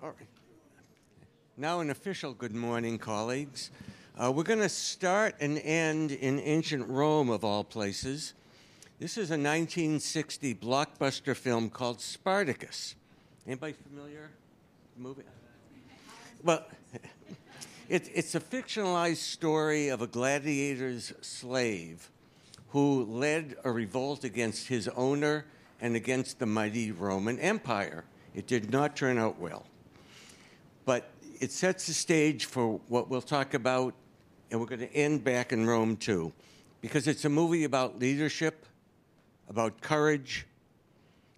All right. Now, an official good morning, colleagues. Uh, we're going to start and end in ancient Rome, of all places. This is a 1960 blockbuster film called Spartacus. Anybody familiar? Movie? Well, it, it's a fictionalized story of a gladiator's slave who led a revolt against his owner and against the mighty Roman Empire. It did not turn out well. But it sets the stage for what we'll talk about, and we're going to end back in Rome too, because it's a movie about leadership, about courage,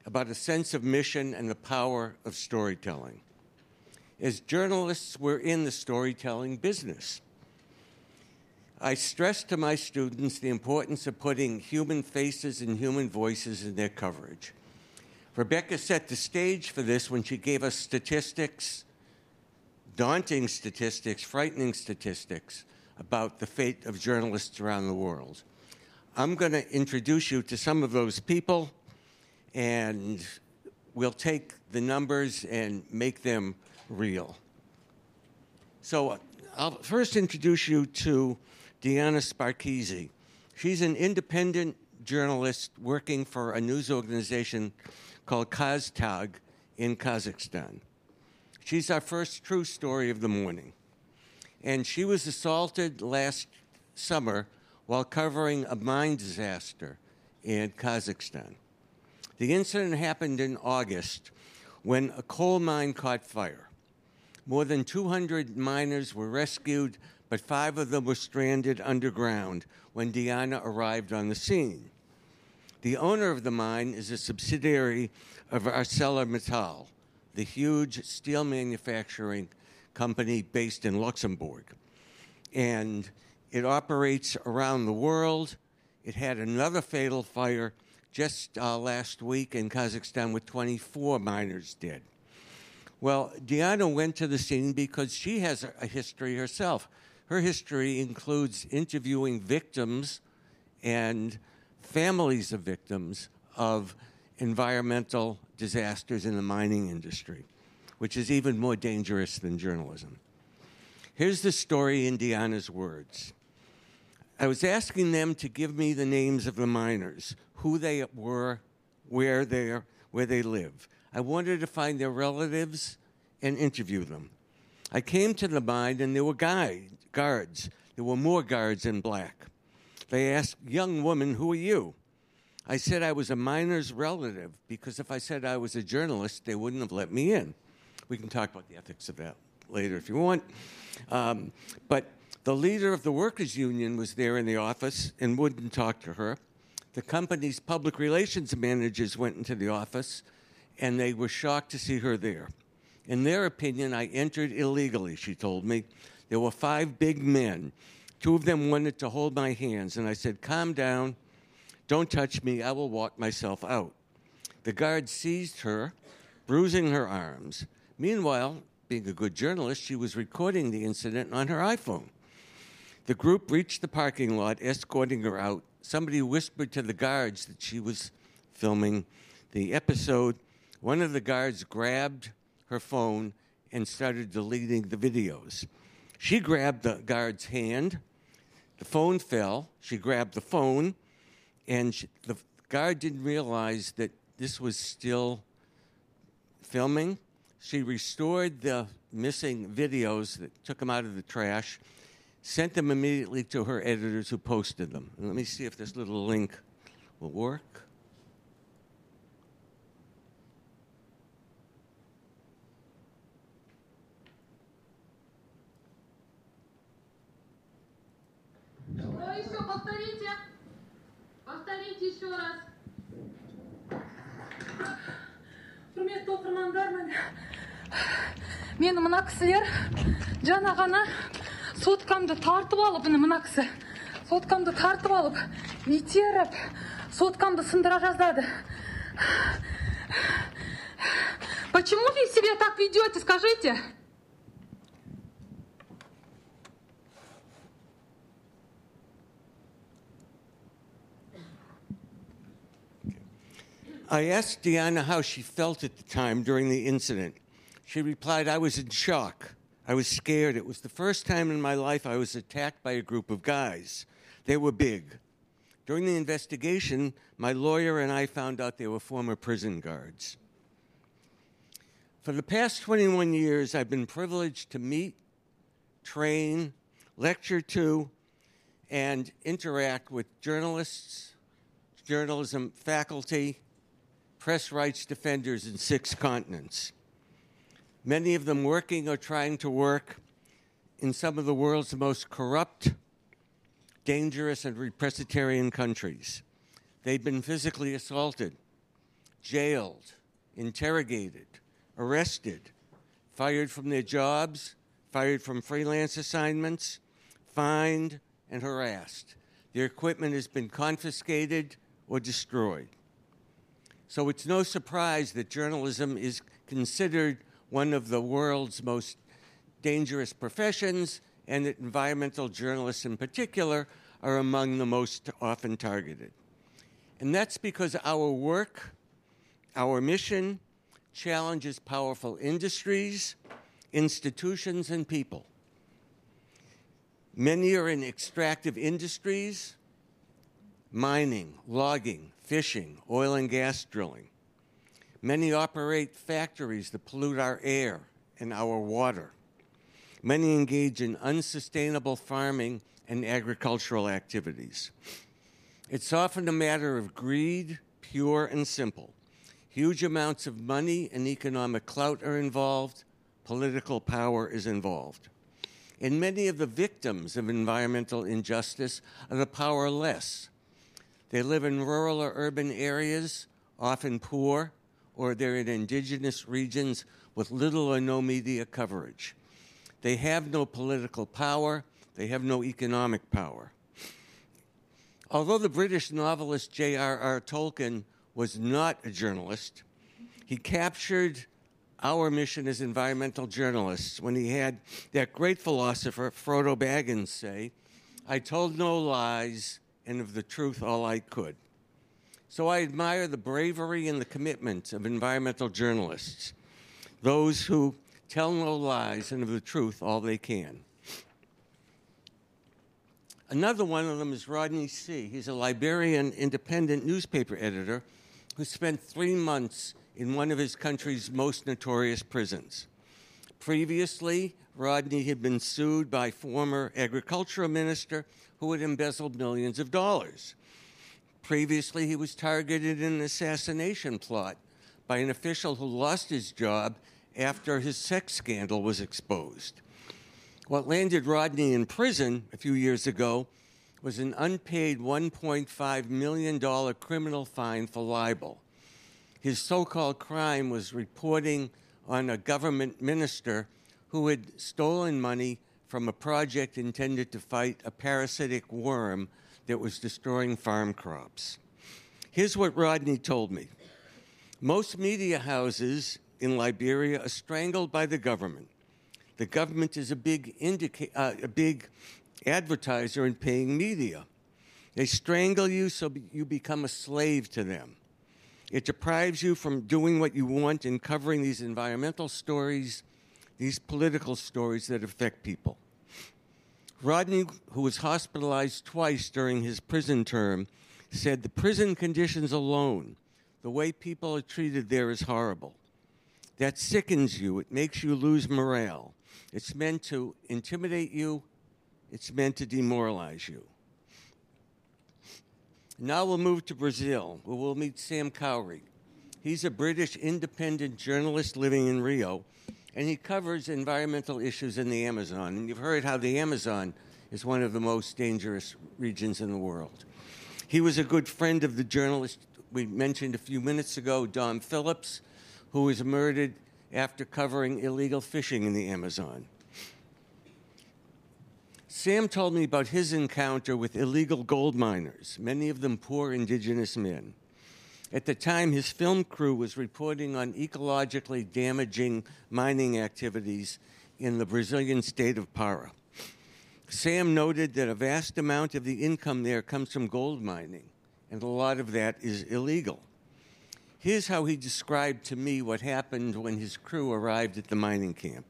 about a sense of mission and the power of storytelling. As journalists, we're in the storytelling business. I stress to my students the importance of putting human faces and human voices in their coverage. Rebecca set the stage for this when she gave us statistics, daunting statistics, frightening statistics about the fate of journalists around the world. I'm going to introduce you to some of those people, and we'll take the numbers and make them real. So uh, I'll first introduce you to Diana Saparkyzy. She's an independent journalist working for a news organization called Kaztag in Kazakhstan. She's our first true story of the morning. And she was assaulted last summer while covering a mine disaster in Kazakhstan. The incident happened in August when a coal mine caught fire. More than 200 miners were rescued, but five of them were stranded underground when Diana arrived on the scene. The owner of the mine is a subsidiary of ArcelorMittal, the huge steel manufacturing company based in Luxembourg. And it operates around the world. It had another fatal fire just uh, last week in Kazakhstan with 24 miners dead. Well, Diana went to the scene because she has a, a history herself. Her history includes interviewing victims and families of victims of environmental disasters in the mining industry, which is even more dangerous than journalism. Here's the story in Diana's words. I was asking them to give me the names of the miners, who they were, where they where they live. I wanted to find their relatives and interview them. I came to the mine and there were guide, guards. There were more guards in black. They asked, Young woman, who are you? I said I was a miner's relative because if I said I was a journalist, they wouldn't have let me in. We can talk about the ethics of that later if you want. Um, but the leader of the workers' union was there in the office and wouldn't talk to her. The company's public relations managers went into the office and they were shocked to see her there. In their opinion, I entered illegally, she told me. There were five big men. Two of them wanted to hold my hands, and I said, Calm down. Don't touch me. I will walk myself out. The guard seized her, bruising her arms. Meanwhile, being a good journalist, she was recording the incident on her iPhone. The group reached the parking lot, escorting her out. Somebody whispered to the guards that she was filming the episode. One of the guards grabbed her phone and started deleting the videos. She grabbed the guard's hand. The phone fell. She grabbed the phone, and she, the guard didn't realize that this was still filming. She restored the missing videos that took them out of the trash sent them immediately to her editors who posted them. And let me see if this little link will work. Повторите еще раз. құрметті оқырмандар мені мына кісілер жаңа ғана соткамды тартып алып мына кісі соткамды тартып алып итеріп соткамды сындыра жаздады почему вы себя так ведете скажите I asked Diana how she felt at the time during the incident. She replied, I was in shock. I was scared. It was the first time in my life I was attacked by a group of guys. They were big. During the investigation, my lawyer and I found out they were former prison guards. For the past 21 years, I've been privileged to meet, train, lecture to, and interact with journalists, journalism faculty, press rights defenders in six continents. Many of them working or trying to work in some of the world's most corrupt, dangerous, and repressitarian countries. They've been physically assaulted, jailed, interrogated, arrested, fired from their jobs, fired from freelance assignments, fined, and harassed. Their equipment has been confiscated or destroyed. So it's no surprise that journalism is considered one of the world's most dangerous professions, and that environmental journalists in particular are among the most often targeted. And that's because our work, our mission, challenges powerful industries, institutions, and people. Many are in extractive industries, mining, logging, fishing, oil and gas drilling. Many operate factories that pollute our air and our water. Many engage in unsustainable farming and agricultural activities. It's often a matter of greed, pure and simple. Huge amounts of money and economic clout are involved, political power is involved. And many of the victims of environmental injustice are the powerless. They live in rural or urban areas, often poor, or they're in indigenous regions with little or no media coverage. They have no political power, they have no economic power. Although the British novelist J.R.R. Tolkien was not a journalist, he captured our mission as environmental journalists when he had that great philosopher, Frodo Baggins, say, I told no lies, and of the truth all I could. So I admire the bravery and the commitment of environmental journalists, those who tell no lies and of the truth all they can. Another one of them is Rodney Sieh. He's a Liberian independent newspaper editor who spent three months in one of his country's most notorious prisons. Previously, Rodney had been sued by former agricultural minister who had embezzled millions of dollars. Previously, he was targeted in an assassination plot by an official who lost his job after his sex scandal was exposed. What landed Rodney in prison a few years ago was an unpaid $1.5 million criminal fine for libel. His so called crime was reporting on a government minister who had stolen money from a project intended to fight a parasitic worm that was destroying farm crops. Here's what Rodney told me Most media houses in Liberia are strangled by the government. The government is a big, indica- uh, a big advertiser in paying media. They strangle you so you become a slave to them. It deprives you from doing what you want and covering these environmental stories, these political stories that affect people. Rodney, who was hospitalized twice during his prison term, said the prison conditions alone, the way people are treated there is horrible. That sickens you, it makes you lose morale. It's meant to intimidate you it's meant to demoralize you. Now we'll move to Brazil, where we'll meet Sam Cowie. He's a British independent journalist living in Rio, and he covers environmental issues in the Amazon. And you've heard how the Amazon is one of the most dangerous regions in the world. He was a good friend of the journalist we mentioned a few minutes ago, Dom Phillips, who was murdered after covering illegal fishing in the Amazon. Sam told me about his encounter with illegal gold miners, many of them poor indigenous men. At the time, his film crew was reporting on ecologically damaging mining activities in the Brazilian state of Para. Sam noted that a vast amount of the income there comes from gold mining, and a lot of that is illegal. Here's how he described to me what happened when his crew arrived at the mining camp.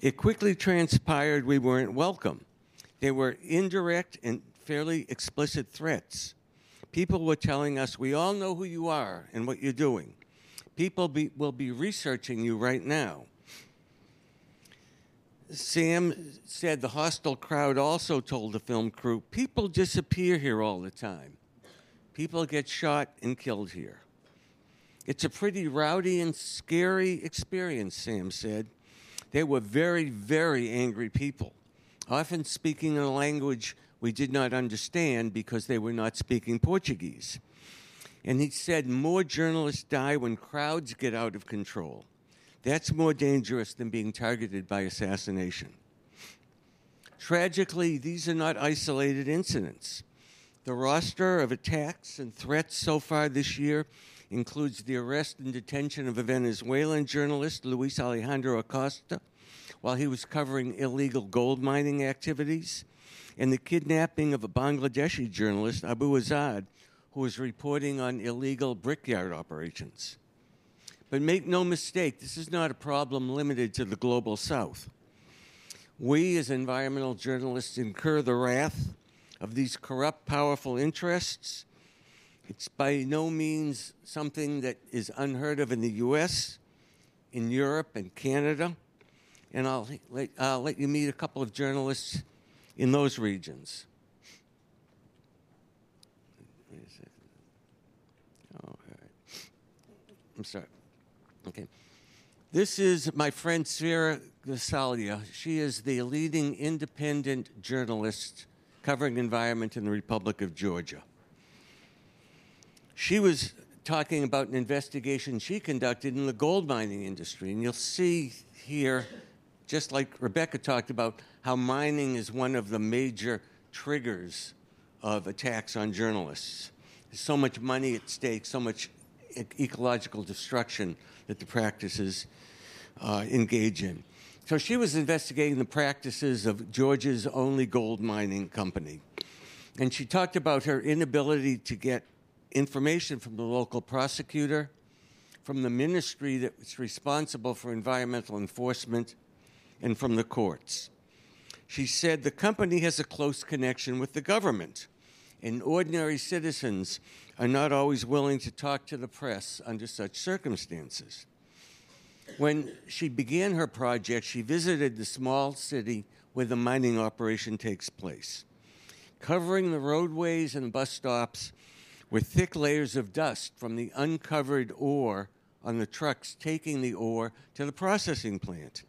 It quickly transpired we weren't welcome. There were indirect and fairly explicit threats. People were telling us, We all know who you are and what you're doing. People be, will be researching you right now. Sam said the hostile crowd also told the film crew people disappear here all the time. People get shot and killed here. It's a pretty rowdy and scary experience, Sam said. They were very, very angry people, often speaking in a language we did not understand because they were not speaking Portuguese. And he said more journalists die when crowds get out of control. That's more dangerous than being targeted by assassination. Tragically, these are not isolated incidents. The roster of attacks and threats so far this year includes the arrest and detention of a Venezuelan journalist, Luis Alejandro Acosta, while he was covering illegal gold mining activities, and the kidnapping of a Bangladeshi journalist, Abu Azad, who was reporting on illegal brickyard operations. But make no mistake, this is not a problem limited to the global south. We, as environmental journalists, incur the wrath of these corrupt, powerful interests. It's by no means something that is unheard of in the US, in Europe, and Canada. And I'll let, let you meet a couple of journalists in those regions. I'm sorry. Okay. This is my friend Sarah Gasalia. She is the leading independent journalist covering environment in the Republic of Georgia. She was talking about an investigation she conducted in the gold mining industry. And you'll see here, just like Rebecca talked about, how mining is one of the major triggers of attacks on journalists. There's so much money at stake, so much ecological destruction that the practices uh, engage in. So she was investigating the practices of Georgia's only gold mining company. And she talked about her inability to get information from the local prosecutor, from the ministry that was responsible for environmental enforcement, and from the courts. She said the company has a close connection with the government, and ordinary citizens are not always willing to talk to the press under such circumstances. When she began her project, she visited the small city where the mining operation takes place. Covering the roadways and bus stops were thick layers of dust from the uncovered ore on the trucks taking the ore to the processing plant.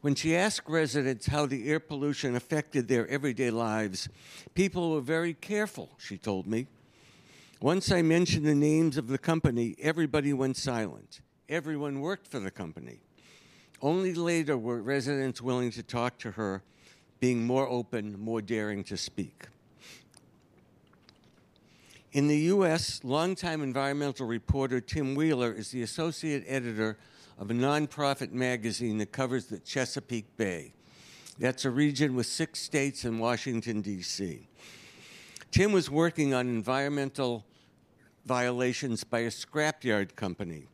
When she asked residents how the air pollution affected their everyday lives, people were very careful, she told me. Once I mentioned the names of the company, everybody went silent. Everyone worked for the company. Only later were residents willing to talk to her, being more open, more daring to speak. In the U.S., longtime environmental reporter Tim Wheeler is the associate editor of a nonprofit magazine that covers the Chesapeake Bay. That's a region with six states and Washington, D.C. Tim was working on environmental violations by a scrapyard company.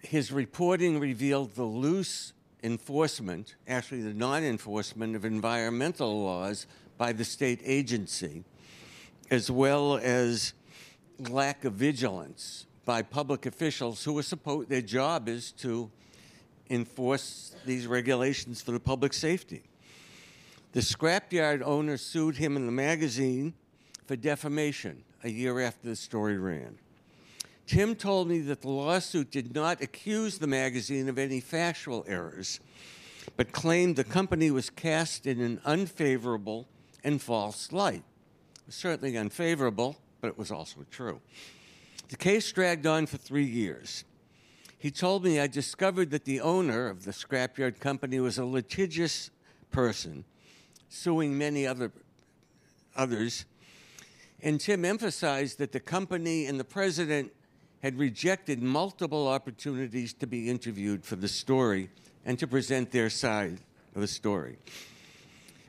His reporting revealed the loose enforcement, actually, the non enforcement of environmental laws by the state agency, as well as lack of vigilance by public officials who are supposed, their job is to enforce these regulations for the public safety. The scrapyard owner sued him in the magazine for defamation a year after the story ran. Tim told me that the lawsuit did not accuse the magazine of any factual errors, but claimed the company was cast in an unfavorable and false light. It was certainly unfavorable, but it was also true. The case dragged on for three years. He told me I discovered that the owner of the scrapyard company was a litigious person, suing many other others and Tim emphasized that the company and the president had rejected multiple opportunities to be interviewed for the story and to present their side of the story.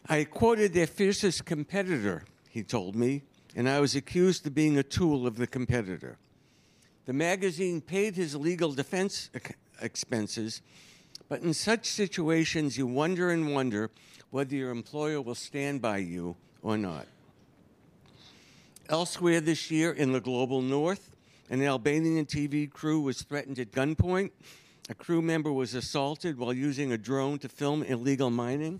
I quoted their fiercest competitor, he told me, and I was accused of being a tool of the competitor. The magazine paid his legal defense expenses, but in such situations, you wonder and wonder whether your employer will stand by you or not. Elsewhere this year in the global north, an Albanian TV crew was threatened at gunpoint. A crew member was assaulted while using a drone to film illegal mining.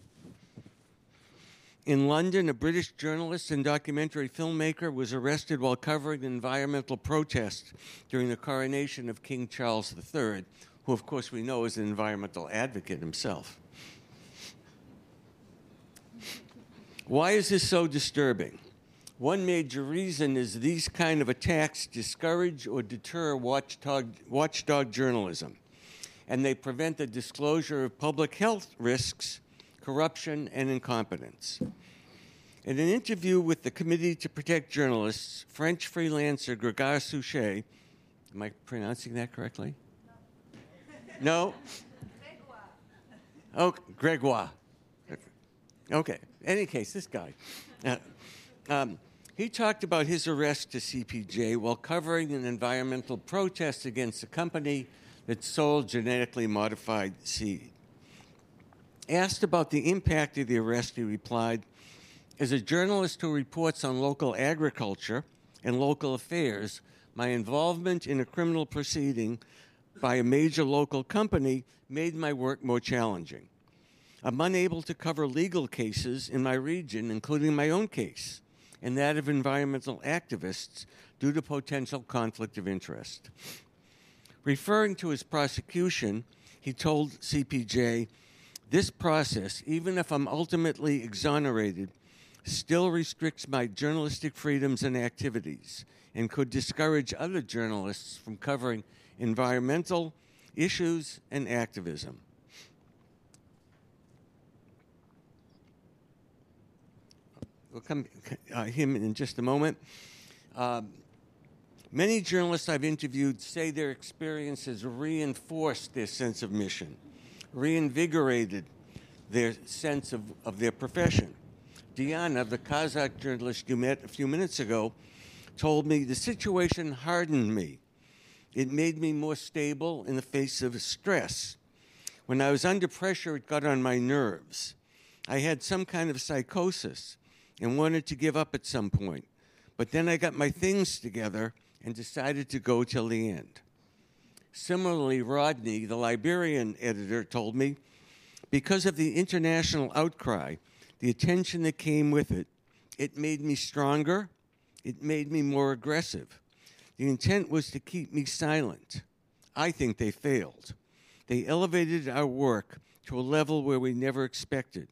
In London, a British journalist and documentary filmmaker was arrested while covering environmental protest during the coronation of King Charles III, who, of course, we know is an environmental advocate himself. Why is this so disturbing? One major reason is these kind of attacks discourage or deter watchdog, watchdog journalism, and they prevent the disclosure of public health risks corruption, and incompetence. In an interview with the Committee to Protect Journalists, French freelancer Gregor Suchet, am I pronouncing that correctly? No? No. Oh, Gregoire. Okay. In any case, this guy. Uh, um, he talked about his arrest to CPJ while covering an environmental protest against a company that sold genetically modified seed. Asked about the impact of the arrest, he replied, As a journalist who reports on local agriculture and local affairs, my involvement in a criminal proceeding by a major local company made my work more challenging. I'm unable to cover legal cases in my region, including my own case and that of environmental activists, due to potential conflict of interest. Referring to his prosecution, he told CPJ, this process, even if I'm ultimately exonerated, still restricts my journalistic freedoms and activities and could discourage other journalists from covering environmental issues and activism. We'll come uh, him in just a moment. Um, many journalists I've interviewed say their experiences reinforced their sense of mission reinvigorated their sense of, of their profession. Diana, the Kazakh journalist you met a few minutes ago, told me the situation hardened me. It made me more stable in the face of stress. When I was under pressure, it got on my nerves. I had some kind of psychosis and wanted to give up at some point. But then I got my things together and decided to go till the end. Similarly, Rodney, the Liberian editor, told me because of the international outcry, the attention that came with it, it made me stronger, it made me more aggressive. The intent was to keep me silent. I think they failed. They elevated our work to a level where we never expected.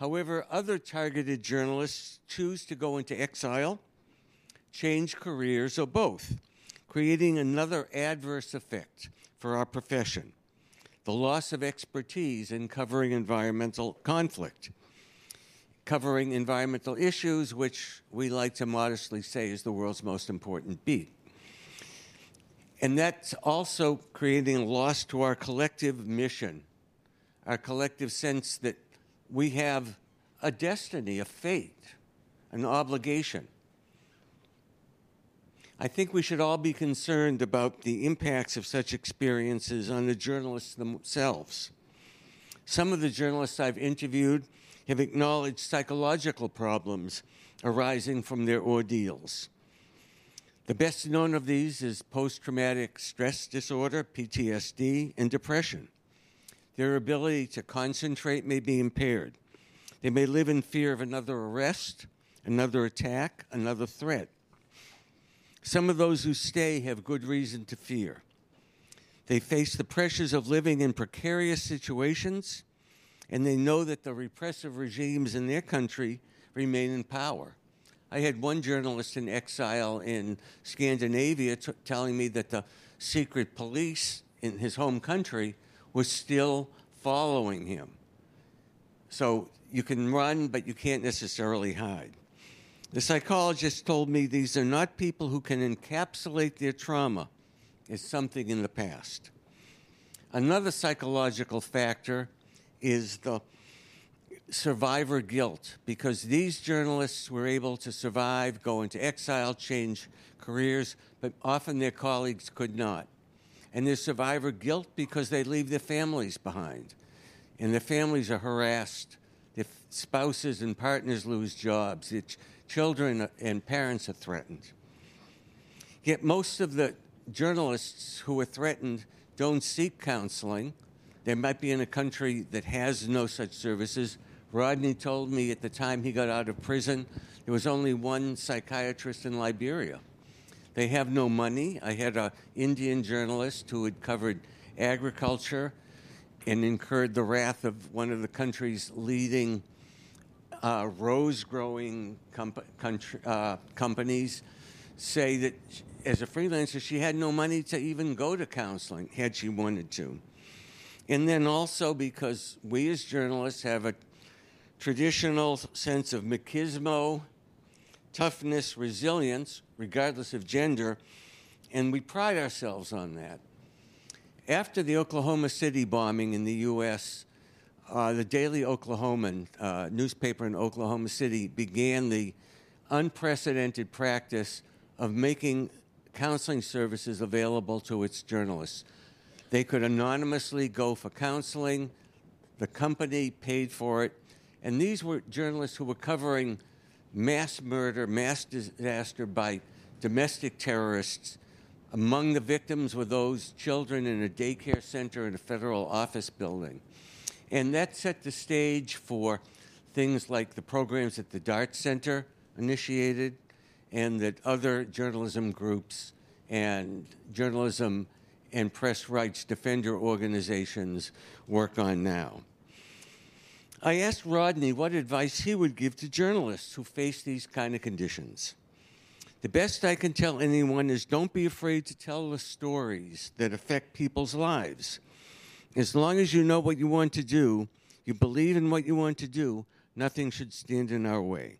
However, other targeted journalists choose to go into exile, change careers, or both creating another adverse effect for our profession the loss of expertise in covering environmental conflict, covering environmental issues, which we like to modestly say is the world's most important beat. And that's also creating a loss to our collective mission, our collective sense that we have a destiny, a fate, an obligation I think we should all be concerned about the impacts of such experiences on the journalists themselves. Some of the journalists I've interviewed have acknowledged psychological problems arising from their ordeals. The best known of these is post traumatic stress disorder, PTSD, and depression. Their ability to concentrate may be impaired. They may live in fear of another arrest, another attack, another threat. Some of those who stay have good reason to fear. They face the pressures of living in precarious situations, and they know that the repressive regimes in their country remain in power. I had one journalist in exile in Scandinavia t- telling me that the secret police in his home country was still following him. So you can run, but you can't necessarily hide. The psychologist told me these are not people who can encapsulate their trauma as something in the past. Another psychological factor is the survivor guilt because these journalists were able to survive, go into exile, change careers, but often their colleagues could not. And there's survivor guilt because they leave their families behind. And their families are harassed. Their spouses and partners lose jobs. Ch- children and parents are threatened. Yet most of the journalists who are threatened don't seek counseling. They might be in a country that has no such services. Rodney told me at the time he got out of prison, there was only one psychiatrist in Liberia. They have no money. I had an Indian journalist who had covered agriculture and incurred the wrath of one of the country's leading uh, rose growing country, uh, companies say that as a freelancer, she had no money to even go to counseling had she wanted to. And then also because we as journalists have a traditional sense of machismo, toughness, resilience, regardless of gender, and we pride ourselves on that. After the Oklahoma City bombing in the U.S., uh, the Daily Oklahoman uh, newspaper in Oklahoma City began the unprecedented practice of making counseling services available to its journalists. They could anonymously go for counseling, the company paid for it, and these were journalists who were covering mass murder, mass disaster by domestic terrorists. Among the victims were those children in a daycare center in a federal office building. And that set the stage for things like the programs that the DART Center initiated and that other journalism groups and journalism and press rights defender organizations work on now. I asked Rodney what advice he would give to journalists who face these kind of conditions. The best I can tell anyone is don't be afraid to tell the stories that affect people's lives. As long as you know what you want to do, you believe in what you want to do, nothing should stand in our way.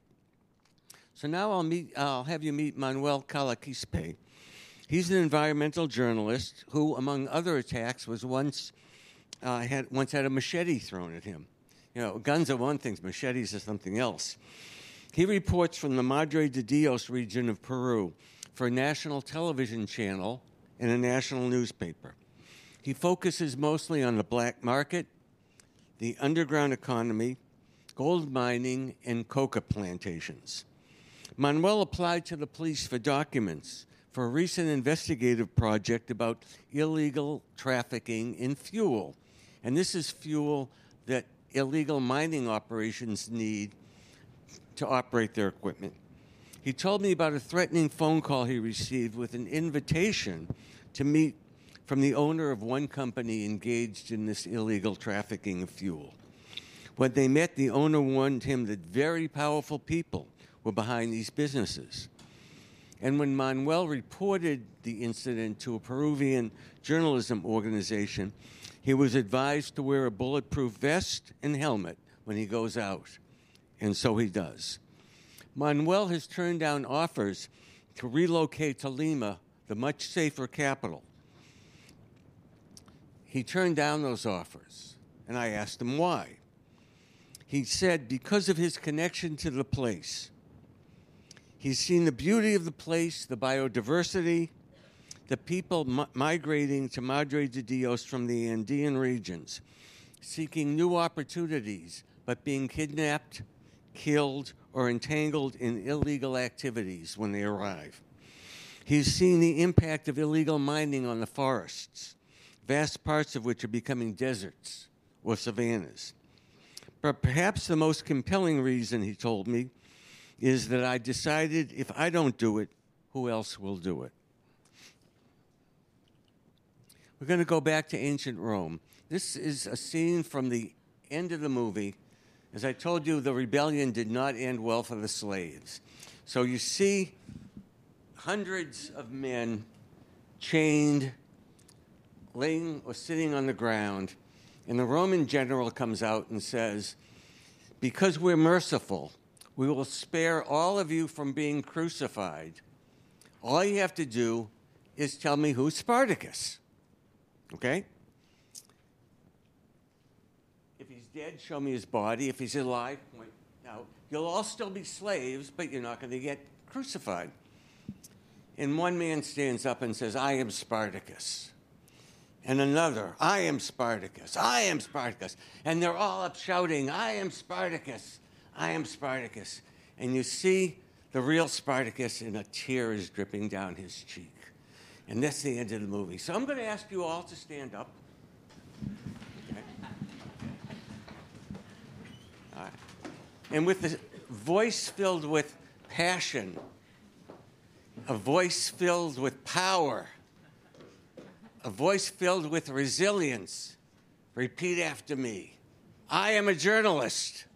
So now I'll, meet, I'll have you meet Manuel Calloquispe. He's an environmental journalist who, among other attacks, was once uh, had once had a machete thrown at him. You know, guns are one thing, machetes are something else. He reports from the Madre de Dios region of Peru for a national television channel and a national newspaper. He focuses mostly on the black market, the underground economy, gold mining, and coca plantations. Manuel applied to the police for documents for a recent investigative project about illegal trafficking in fuel. And this is fuel that illegal mining operations need to operate their equipment. He told me about a threatening phone call he received with an invitation to meet from the owner of one company engaged in this illegal trafficking of fuel. When they met, the owner warned him that very powerful people were behind these businesses. And when Manuel reported the incident to a Peruvian journalism organization, he was advised to wear a bulletproof vest and helmet when he goes out. And so he does. Manuel has turned down offers to relocate to Lima, the much safer capital. He turned down those offers, and I asked him why. He said because of his connection to the place. He's seen the beauty of the place, the biodiversity, the people migrating to Madre de Dios from the Andean regions, seeking new opportunities, but being kidnapped, killed, or entangled in illegal activities when they arrive. He's seen the impact of illegal mining on the forests, vast parts of which are becoming deserts or savannas. But perhaps the most compelling reason, he told me, is that I decided if I don't do it, who else will do it? We're going to go back to ancient Rome. This is a scene from the end of the movie. As I told you, the rebellion did not end well for the slaves. So you see hundreds of men chained, laying or sitting on the ground, and the Roman general comes out and says, Because we're merciful, we will spare all of you from being crucified. All you have to do is tell me who's Spartacus. Okay? If he's dead, show me his body. If he's alive, point out. You'll all still be slaves, but you're not going to get crucified. And one man stands up and says, I am Spartacus. And another, I am Spartacus. I am Spartacus. And they're all up shouting, I am Spartacus. I am Spartacus. And you see the real Spartacus, and a tear is dripping down his cheek. And that's the end of the movie. So I'm going to ask you all to stand up. And with the voice filled with passion, a voice filled with power, a voice filled with resilience, repeat after me I am a journalist.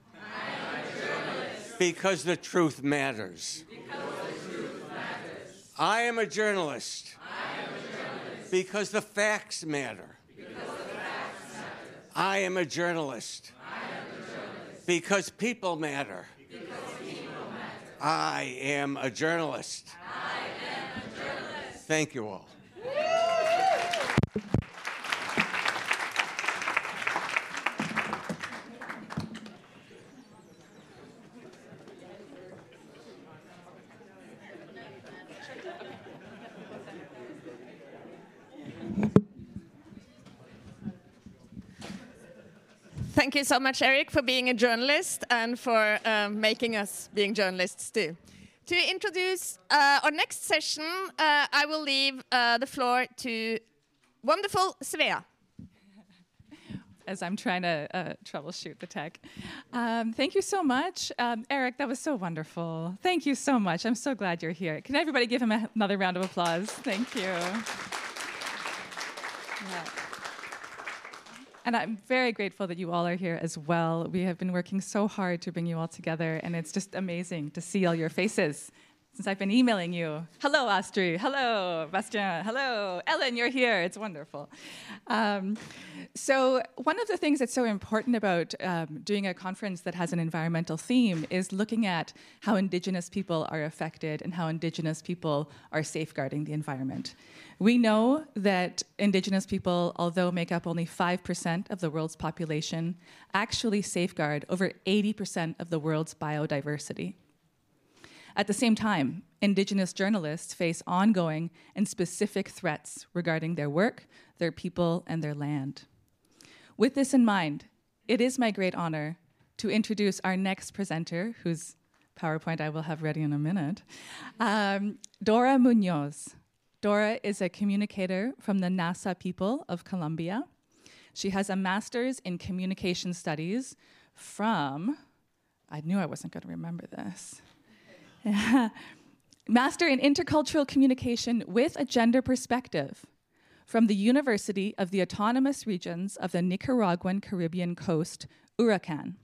Because the truth matters. I am a journalist. Because the facts matter. The facts matter. I am a journalist. Because people matter. I am a journalist. I am a journalist. Thank you all. Thank you so much, Eric, for being a journalist and for um, making us being journalists too. To introduce uh, our next session, uh, I will leave uh, the floor to wonderful Svea. As I'm trying to uh, troubleshoot the tech. Um, thank you so much. Um, Eric, that was so wonderful. Thank you so much. I'm so glad you're here. Can everybody give him a, another round of applause? Thank you. Yeah. And I'm very grateful that you all are here as well. We have been working so hard to bring you all together, and it's just amazing to see all your faces since I've been emailing you. Hello, Astrid. Hello, Bastien. Hello, Ellen, you're here. It's wonderful. Um, so, one of the things that's so important about um, doing a conference that has an environmental theme is looking at how Indigenous people are affected and how Indigenous people are safeguarding the environment. We know that Indigenous people, although make up only 5% of the world's population, actually safeguard over 80% of the world's biodiversity. At the same time, Indigenous journalists face ongoing and specific threats regarding their work, their people, and their land. With this in mind, it is my great honor to introduce our next presenter, whose PowerPoint I will have ready in a minute, um, Dora Munoz. Dora is a communicator from the Nasa people of Colombia. She has a master's in communication studies from, I knew I wasn't going to remember this. Master in intercultural communication with a gender perspective from the University of the Autonomous Regions of the Nicaraguan Caribbean Coast, URACCAN.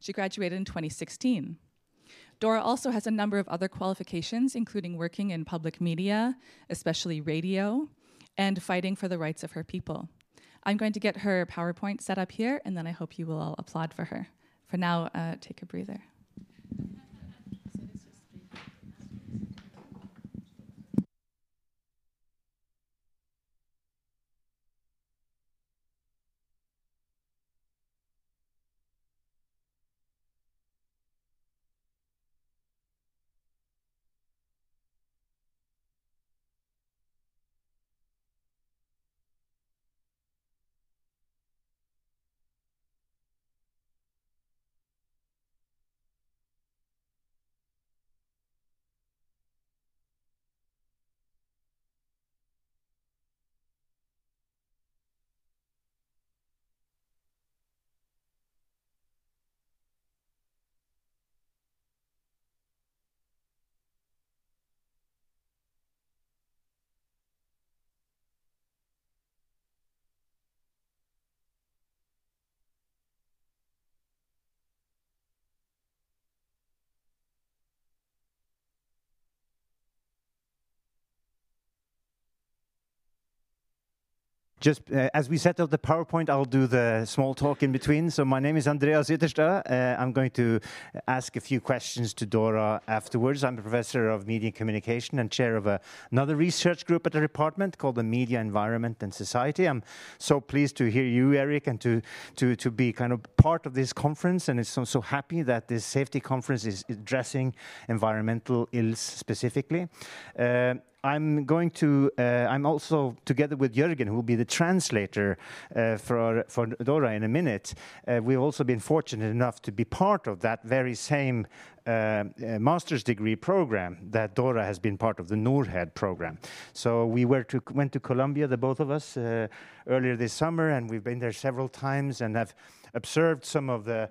She graduated in 2016. Dora also has a number of other qualifications, including working in public media, especially radio, and fighting for the rights of her people. I'm going to get her PowerPoint set up here, and then I hope you will all applaud for her. For now, uh, take a breather. Just uh, as we set up the PowerPoint, I'll do the small talk in between. So my name is Andreas Ytterstad. Uh, I'm going to ask a few questions to Dora afterwards. I'm a professor of media communication and chair of a, another research group at the department called the Media Environment and Society. I'm so pleased to hear you, Eric, and to to to be kind of part of this conference. And it's so, so happy that this safety conference is addressing environmental ills specifically. Uh, I'm going to, uh, I'm also together with Jürgen, who will be the translator uh, for, for Dora in a minute. Uh, we've also been fortunate enough to be part of that very same uh, uh, master's degree program that Dora has been part of, the Norhed program. So we were to, went to Colombia, the both of us, uh, earlier this summer, and we've been there several times and have observed some of the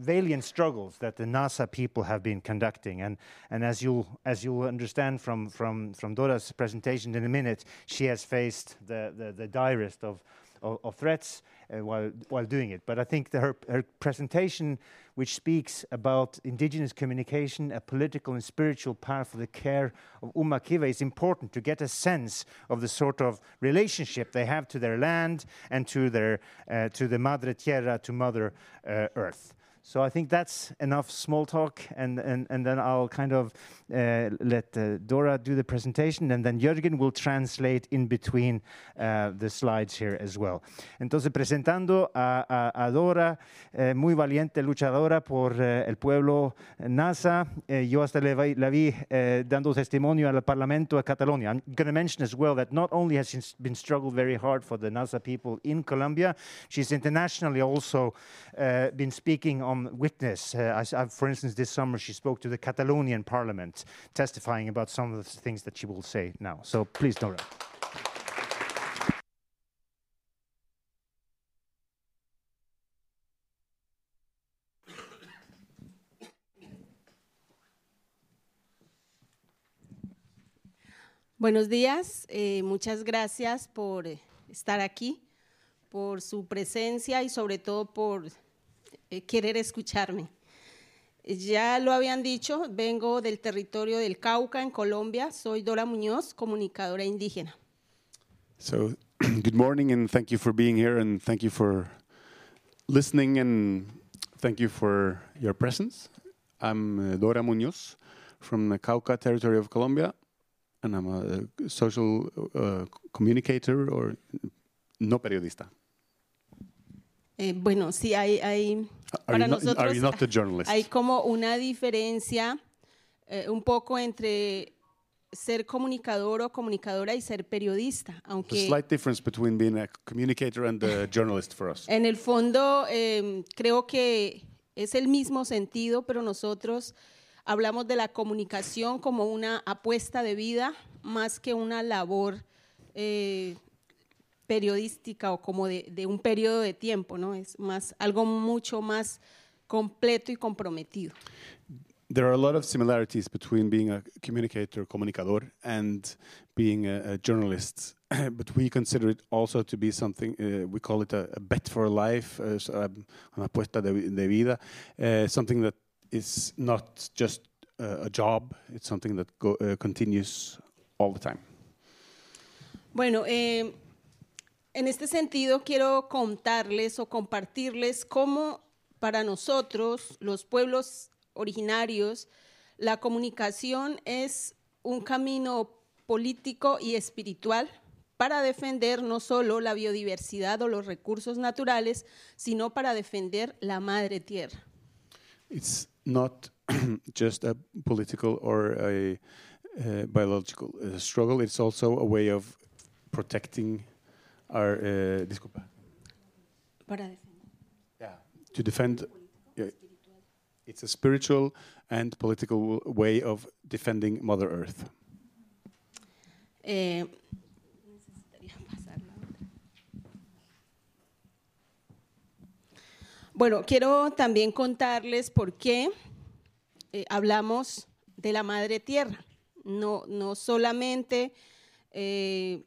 valiant struggles that the Nasa people have been conducting. And, and as, you'll, as you'll understand from, from, from Dora's presentation in a minute, she has faced the, the, the direst of, of, of threats uh, while, while doing it. But I think her, her presentation, which speaks about indigenous communication, a political and spiritual path for the care of Uma Kiwe, is important to get a sense of the sort of relationship they have to their land and to, their, uh, to the Madre Tierra, to Mother uh, Earth. So I think that's enough small talk, and, and, and then I'll kind of uh, let uh, Dora do the presentation, and then Jürgen will translate in between uh, the slides here as well. Entonces, presentando a, a, a Dora, eh, muy valiente luchadora por eh, el pueblo Nasa. Eh, yo hasta la vi dando testimonio al Parlamento de Cataluña. I'm going to mention as well that not only has she been struggled very hard for the Nasa people in Colombia, she's internationally also been speaking on witness. Uh, I, I, for instance, this summer she spoke to the Catalonian parliament, testifying about some of the things that she will say now. So please, Dora. Buenos días, eh, muchas gracias por estar aquí, por su presencia y sobre todo por eh, querer escucharme. Ya lo habían dicho, vengo del territorio del Cauca, en Colombia. Soy Dora Muñoz, comunicadora indígena. So, good morning and thank you for being here and thank you for listening and thank you for your presence. I'm uh, Dora Muñoz from the Cauca territory of Colombia and I'm a social uh, communicator or no periodista. Eh, bueno, sí, hay, hay para nosotros hay como una diferencia eh, un poco entre ser comunicador o comunicadora y ser periodista, aunque slight difference between being a communicator and a journalist for us. En el fondo em, creo que es el mismo sentido, pero nosotros hablamos de la comunicación como una apuesta de vida más que una labor eh, periodística o como de, de, un periodo de tiempo, ¿no? Es más algo mucho más completo y comprometido. There are a lot of similarities between being a communicator, comunicador, and being a, a journalist, but we consider it also to be something, uh, we call it a, a, bet for life, uh, una apuesta de, de vida, uh, something that is not just a job, it's something that go, continues all the time. Bueno, eh, En este sentido, quiero contarles o compartirles cómo para nosotros, los pueblos originarios, la comunicación es un camino político y espiritual para defender no solo la biodiversidad o los recursos naturales, sino para defender la madre tierra. It's not just a political or a uh, biological uh, struggle, it's also a way of protecting are, uh, disculpa. Para defender. Yeah, to defend. Yeah, it's a spiritual and political way of defending Mother Earth. Eh, bueno, quiero también contarles por qué eh, hablamos de la Madre Tierra. No, no solamente eh,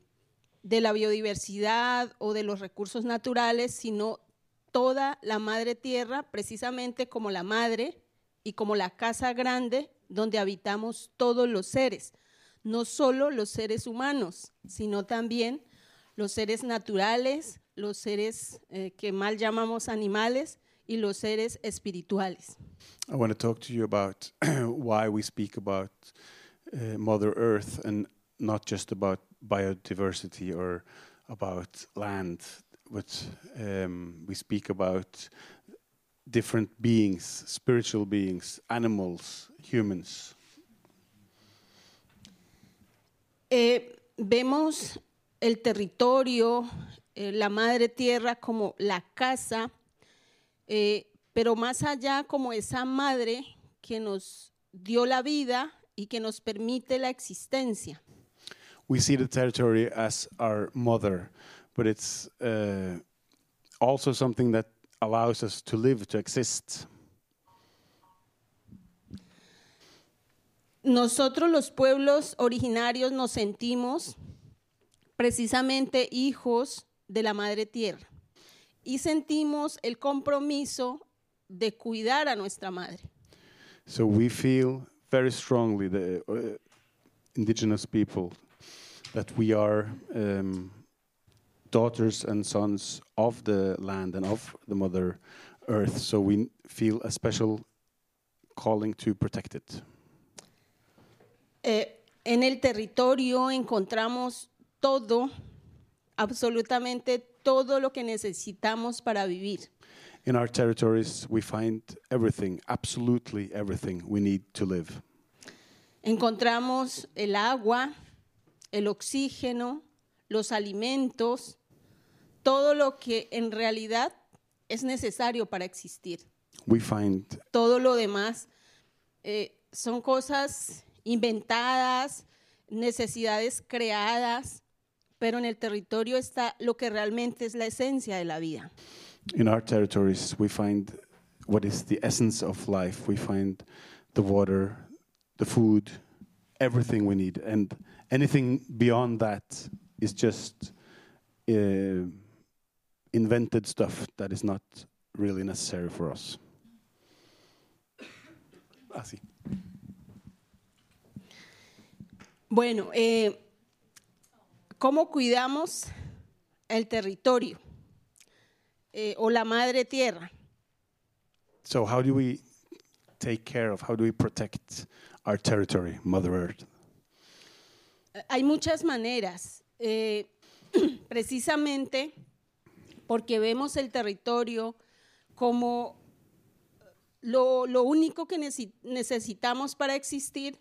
de la biodiversidad o de los recursos naturales, sino toda la madre tierra, precisamente como la madre y como la casa grande donde habitamos todos los seres, no solo los seres humanos, sino también los seres naturales, los seres eh, que mal llamamos animales y los seres espirituales. I want to talk to you about why we speak about uh, Mother Earth and not just about biodiversity or about land, but um, we speak about different beings, spiritual beings, animals, humans. Eh, vemos el territorio, eh, la madre tierra como la casa, eh, pero más allá como esa madre que nos dio la vida y que nos permite la existencia. We see the territory as our mother, but it's uh, also something that allows us to live, to exist. Nosotros los pueblos originarios nos sentimos precisamente hijos de la madre tierra y sentimos el compromiso de cuidar a nuestra madre. So we feel very strongly, the uh, indigenous people, that we are um, daughters and sons of the land and of the Mother Earth. So we feel a special calling to protect it. Eh, en el territorio encontramos todo, absolutamente todo lo que necesitamos para vivir. In our territories, we find everything, absolutely everything we need to live. Encontramos el agua, el oxígeno, los alimentos, todo lo que en realidad es necesario para existir. We find Todo lo demás eh, son cosas inventadas, necesidades creadas, pero en el territorio está lo que realmente es la esencia de la vida. in our territories, we find what is the essence of life. We find the water, the food, everything we need, and anything beyond that is just uh, invented stuff that is not really necessary for us. Así. Bueno, eh, ¿cómo cuidamos el territorio eh, o la madre tierra? So, how do we take care of, how do we protect our territory, Mother Earth? Hay muchas maneras, eh, precisamente porque vemos el territorio como lo, lo único que necesi- necesitamos para existir.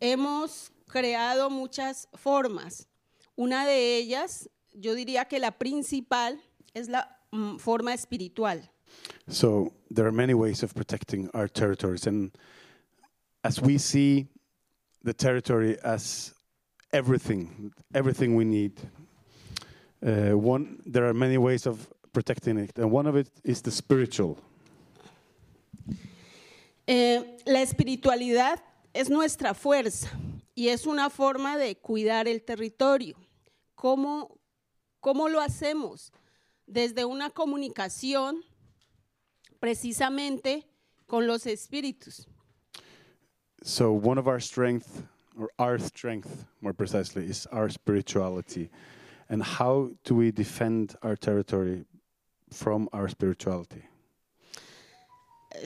Hemos creado muchas formas. Una de ellas, yo diría que la principal, es la mm, forma espiritual. So there are many ways of protecting our territories, and as we see the territory as everything, everything we need, uh, one there are many ways of protecting it, and one of it is the spiritual. Eh, la espiritualidad es nuestra fuerza y es una forma de cuidar el territorio. ¿Cómo, cómo lo hacemos? Desde una comunicación precisamente con los espíritus. So one of our strength, or our strength, more precisely, is our spirituality, and how do we defend our territory from our spirituality?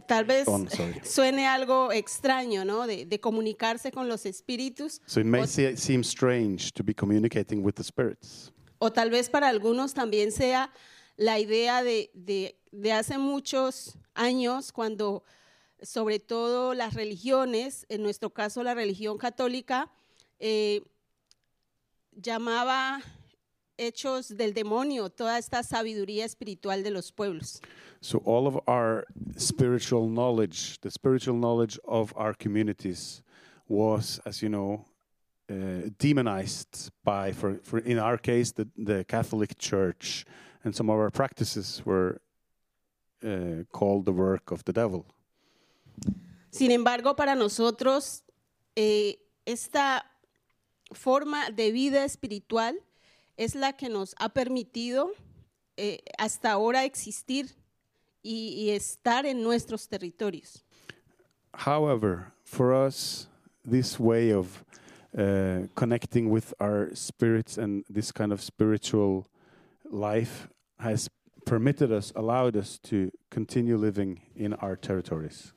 Tal vez oh, On, suene algo extraño, ¿no? De, de comunicarse con los espíritus. So it may o- se- seem strange to be communicating with the spirits. O tal vez para algunos también sea la idea de, de- de hace muchos años, cuando sobre todo las religiones, en nuestro caso la religión católica, eh, llamaba hechos del demonio toda esta sabiduría espiritual de los pueblos. So all of our spiritual knowledge, the spiritual knowledge of our communities, was, as you know, uh, demonized by, for, for in our case, the, the Catholic Church, and some of our practices were uh, called the work of the devil. Sin embargo, para nosotros, eh, esta forma de vida espiritual es la que nos ha permitido eh, hasta ahora existir y, estar en nuestros territorios. However, for us, this way of uh, connecting with our spirits and this kind of spiritual life has permitted us, allowed us to continue living in our territories.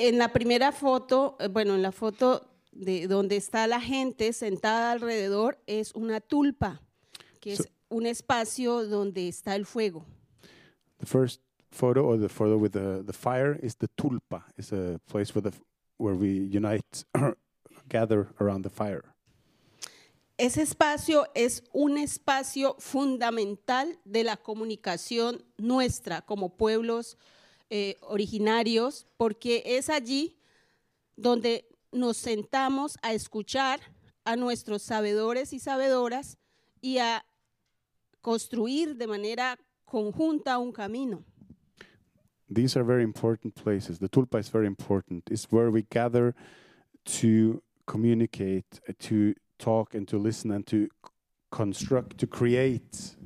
En la primera foto, eh, bueno, en la foto de donde está la gente sentada alrededor es una tulpa, que So- es un espacio donde está el fuego. The first photo, or the photo with the, the fire, is the tulpa. It's a place where, the, where we unite, gather around the fire. Ese espacio es un espacio fundamental de la comunicación nuestra como pueblos eh, originarios, porque es allí donde nos sentamos a escuchar a nuestros sabedores y sabedoras y a construir de manera conjunta un camino. These are very important places. The tulpa is very important. It's where we gather to communicate, uh, to talk, and to listen, and to construct, to create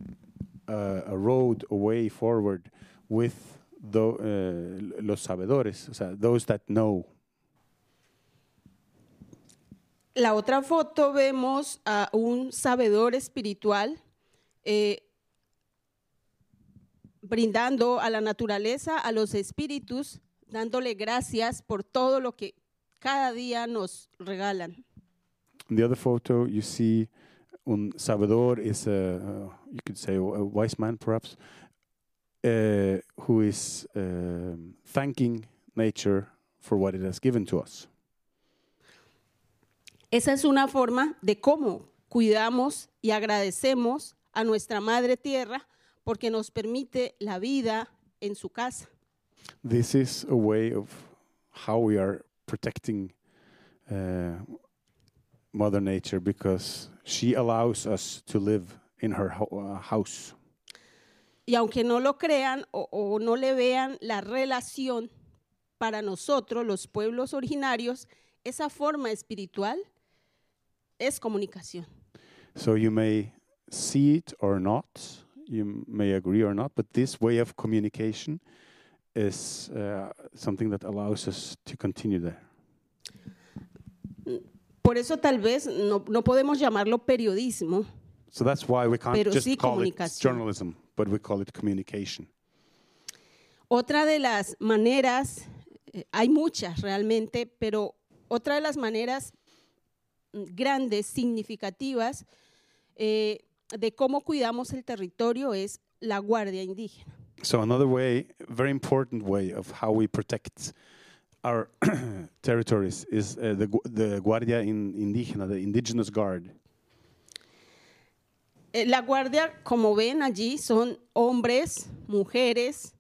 uh, a road, a way forward with tho- uh, los sabedores, o sea, those that know. La otra foto vemos a un sabedor espiritual eh, brindando a la naturaleza, a los espíritus, dándole gracias por todo lo que cada día nos regalan. In the other photo, you see un sabedor is a, uh, you could say, a wise man perhaps, uh, who is um, thanking nature for what it has given to us. Esa es una forma de cómo cuidamos y agradecemos a nuestra Madre Tierra porque nos permite la vida en su casa. This is a way of how we are protecting uh, Mother Nature because she allows us to live in her ho- uh, house. Y aunque no lo crean o, o no le vean la relación, para nosotros, los pueblos originarios, esa forma espiritual es comunicación. So you may see it or not, you may agree or not, but this way of communication is uh, something that allows us to continue there. Por eso tal vez no, no podemos llamarlo periodismo, So that's why we can't Pero just sí call it journalism, but we call it communication. Otra de las maneras, eh, hay muchas realmente, pero otra de las maneras mm, grandes, significativas, eh, de cómo cuidamos el territorio es la guardia indígena. So another way, very important way of how we protect our territories is uh, the, the Guardia in, Indígena, the indigenous guard. Eh, La guardia, como ven allí, son hombres, mujeres,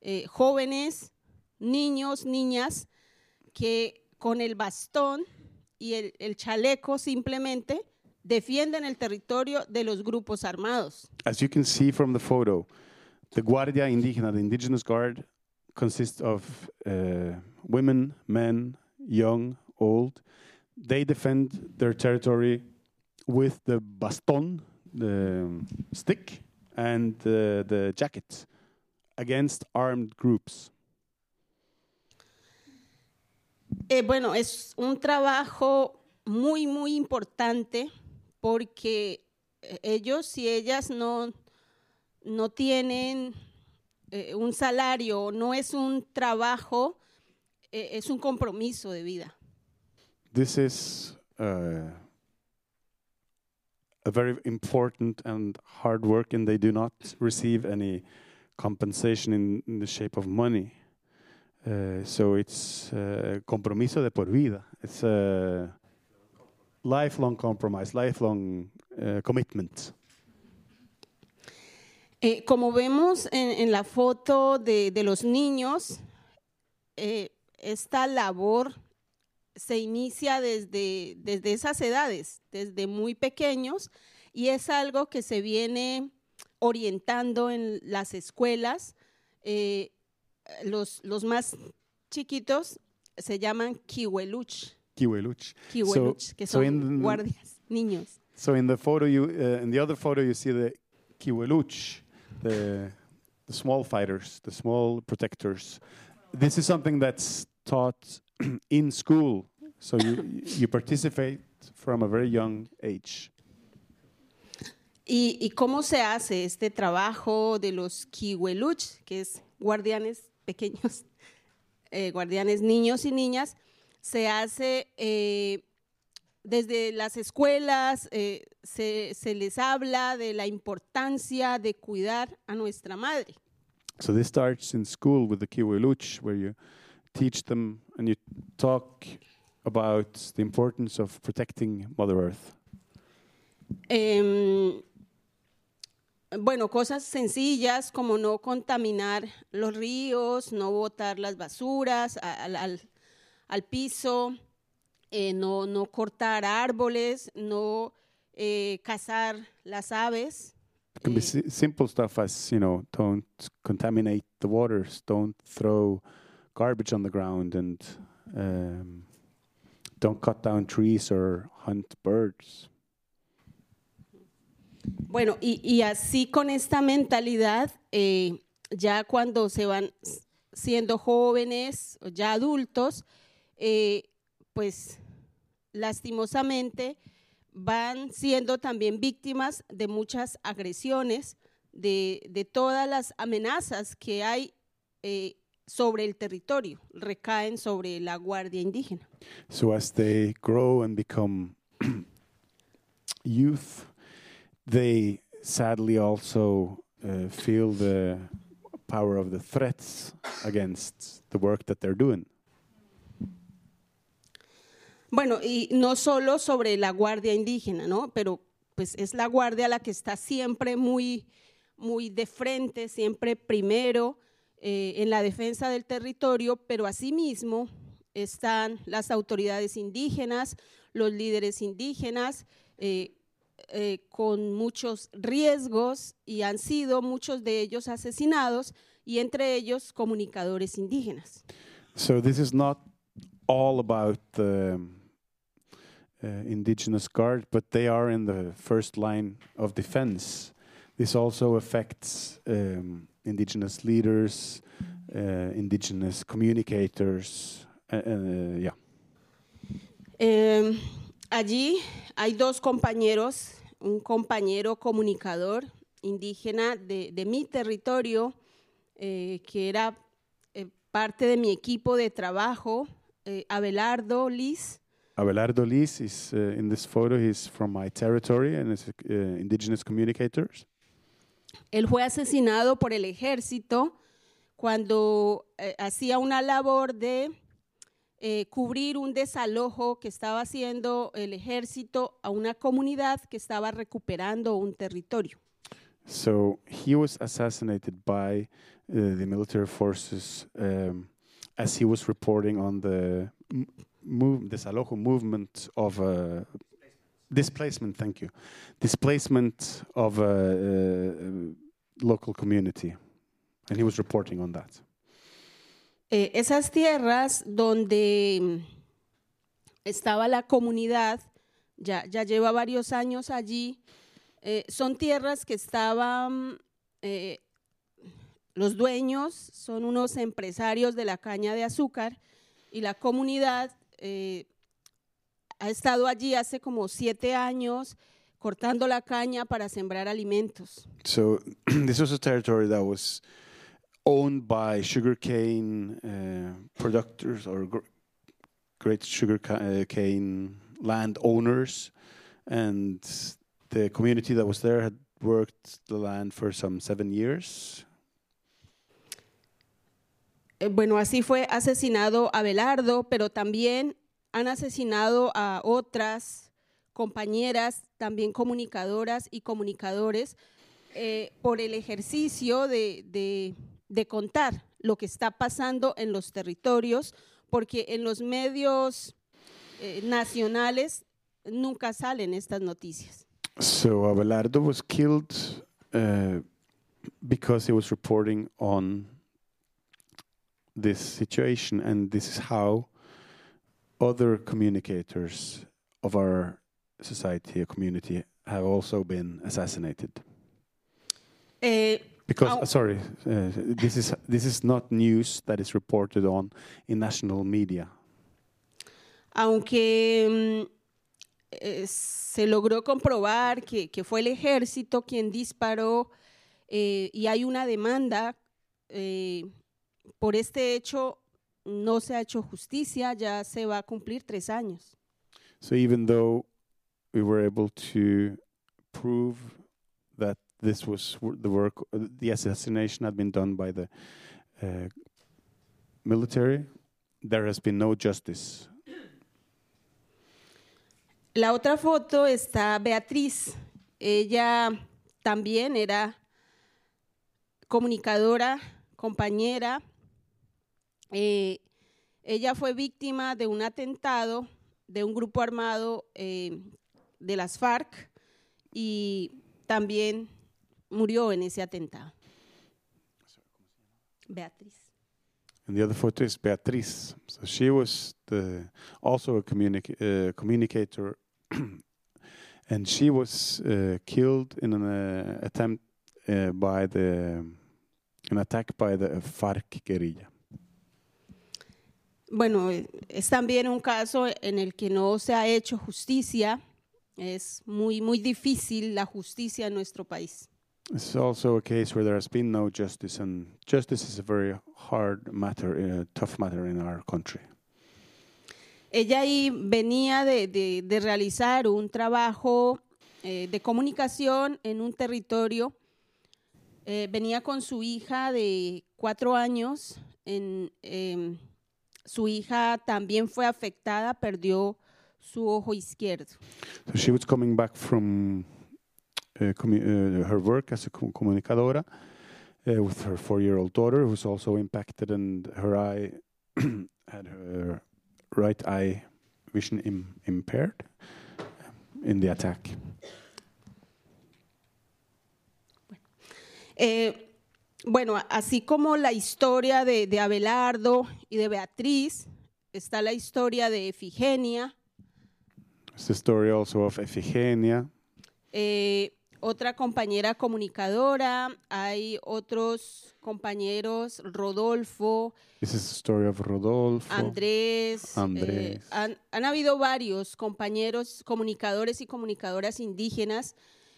eh, jóvenes, niños, niñas, que con el bastón y el, chaleco simplemente defienden el territorio de los grupos armados. As you can see from the photo, the Guardia Indígena, the indigenous guard, consists of uh, women, men, young, old. They defend their territory with the baston, the stick, and uh, the jacket against armed groups. Eh, bueno, es un trabajo muy, muy importante porque eh, ellos y ellas no, no tienen eh, un salario, no es un trabajo, eh, es un compromiso de vida. This is uh, a very important and hard work, and they do not receive any compensation in, in the shape of money. Uh, so it's uh, compromiso de por vida. It's a lifelong compromise, lifelong uh, commitment. Eh, como vemos en, en la foto de, de los niños, eh, esta labor se inicia desde, desde esas edades, desde muy pequeños, y es algo que se viene orientando en las escuelas. Eh, los, los más chiquitos se llaman kiweluch, Kiweluch. kiweluch, que so son in- guardias, niños. So in the photo, you uh, in the other photo, you see the kiweluch, the the small fighters, the small protectors. This is something that's taught in school So you you participate from a very young age. ¿Y, y cómo se hace este trabajo de los kiweluch, que es guardianes pequeños, eh, guardianes niños y niñas? Se hace eh, desde las escuelas, eh, se, se les habla de la importancia de cuidar a nuestra madre. So this starts in school with the Kiwiluch, where you teach them and you talk about the importance of protecting Mother Earth. Em, bueno, cosas sencillas como no contaminar los ríos, no botar las basuras al, al- al piso, eh, no, no cortar árboles, no eh, cazar las aves. It can be si- simple stuff as you know, don't contaminate the waters, don't throw garbage on the ground, and um, don't cut down trees or hunt birds. Bueno, y, y así con esta mentalidad, eh, ya cuando se van siendo jóvenes, ya adultos, eh, pues lastimosamente van siendo también víctimas de muchas agresiones, de, de todas las amenazas que hay eh, sobre el territorio, recaen sobre la Guardia Indígena. So as they grow and become youth, they sadly also uh, feel the power of the threats against the work that they're doing. Bueno, y no solo sobre la guardia indígena, ¿no? Pero pues es la guardia la que está siempre muy, muy de frente, siempre primero eh, en la defensa del territorio, pero asimismo están las autoridades indígenas, los líderes indígenas, eh, eh, con muchos riesgos y han sido muchos de ellos asesinados y entre ellos comunicadores indígenas. So this is not all about the uh, indigenous guard, but they are in the first line of defense. This also affects um, indigenous leaders, uh, indigenous communicators. Uh, uh, yeah. Eh, allí hay dos compañeros, un compañero comunicador indígena de, de mi territorio, eh, que era eh, parte de mi equipo de trabajo, eh, Abelardo Liz, Abelardo Liz is in this photo. He's from my territory and is indigenous communicators. Él fue asesinado por el ejército cuando eh, hacía una labor de eh, cubrir un desalojo que estaba haciendo el ejército a una comunidad que estaba recuperando un territorio. So he was assassinated by uh, the military forces um, as he was reporting on the move, desalojo movement of uh, displacement. Thank you, displacement of a, uh local community, and he was reporting on that. Eh, esas tierras donde mm, estaba la comunidad, ya, ya lleva varios años allí, eh, son tierras que estaban, eh, los dueños son unos empresarios de la caña de azúcar y la comunidad eh, ha estado allí hace como siete años cortando la caña para sembrar alimentos. So this was a territory that was owned by sugarcane uh, producers or gr- great sugar ca- uh, cane landowners, and the community that was there had worked the land for some seven years. Eh, bueno, así fue asesinado Abelardo, pero también han asesinado a otras compañeras, también comunicadoras y comunicadores, eh, por el ejercicio de, de- contar lo que está pasando en los territorios, porque en los medios eh, nacionales nunca salen estas noticias. So Abelardo was killed uh, because he was reporting on this situation, and this is how other communicators of our society, a community, have also been assassinated. Eh, Because uh, sorry, uh, this is this is not news that is reported on in national media. aunque eh, se logró comprobar que, que fue el ejército quien disparó eh, y hay una demanda eh, por este hecho, no se ha hecho justicia, ya se va a cumplir tres años. So even though we were able to prove that this was the work, uh, the assassination had been done by the uh, military, there has been no justice. La otra foto está Beatriz. Ella también era comunicadora, compañera. Eh, ella fue víctima de un atentado de un grupo armado eh, de las FARC y también murió en ese atentado. Beatriz. And the other photo is Beatriz. So she was the, also a uh, communicator, and she was uh, killed in an uh, attempt uh, by the an attack by the FARC guerrilla. Bueno, eh, es también un caso en el que no se ha hecho justicia. Es muy, muy difícil la justicia en nuestro país. It's also a case where there has been no justice, and justice is a very hard matter, a tough matter in our country. Ella ahí venía de, de- de realizar un trabajo eh, de comunicación en un territorio. Eh, venía con su hija de cuatro años. En, em, su hija también fue afectada, perdió su ojo izquierdo. So she was coming back from uh, commu- uh, her work as a com- comunicadora uh, with her four-year-old daughter, who's also impacted, and her eye had her right eye vision Im- impaired um, in the attack. Eh, bueno, así como la historia de, de Abelardo y de Beatriz, está la historia de Efigenia, It's the story also of Efigenia, eh, otra compañera comunicadora, hay otros compañeros, Rodolfo, This is the story of Rodolfo. Andrés, eh, Andrés. han, han habido varios compañeros, comunicadores y comunicadoras indígenas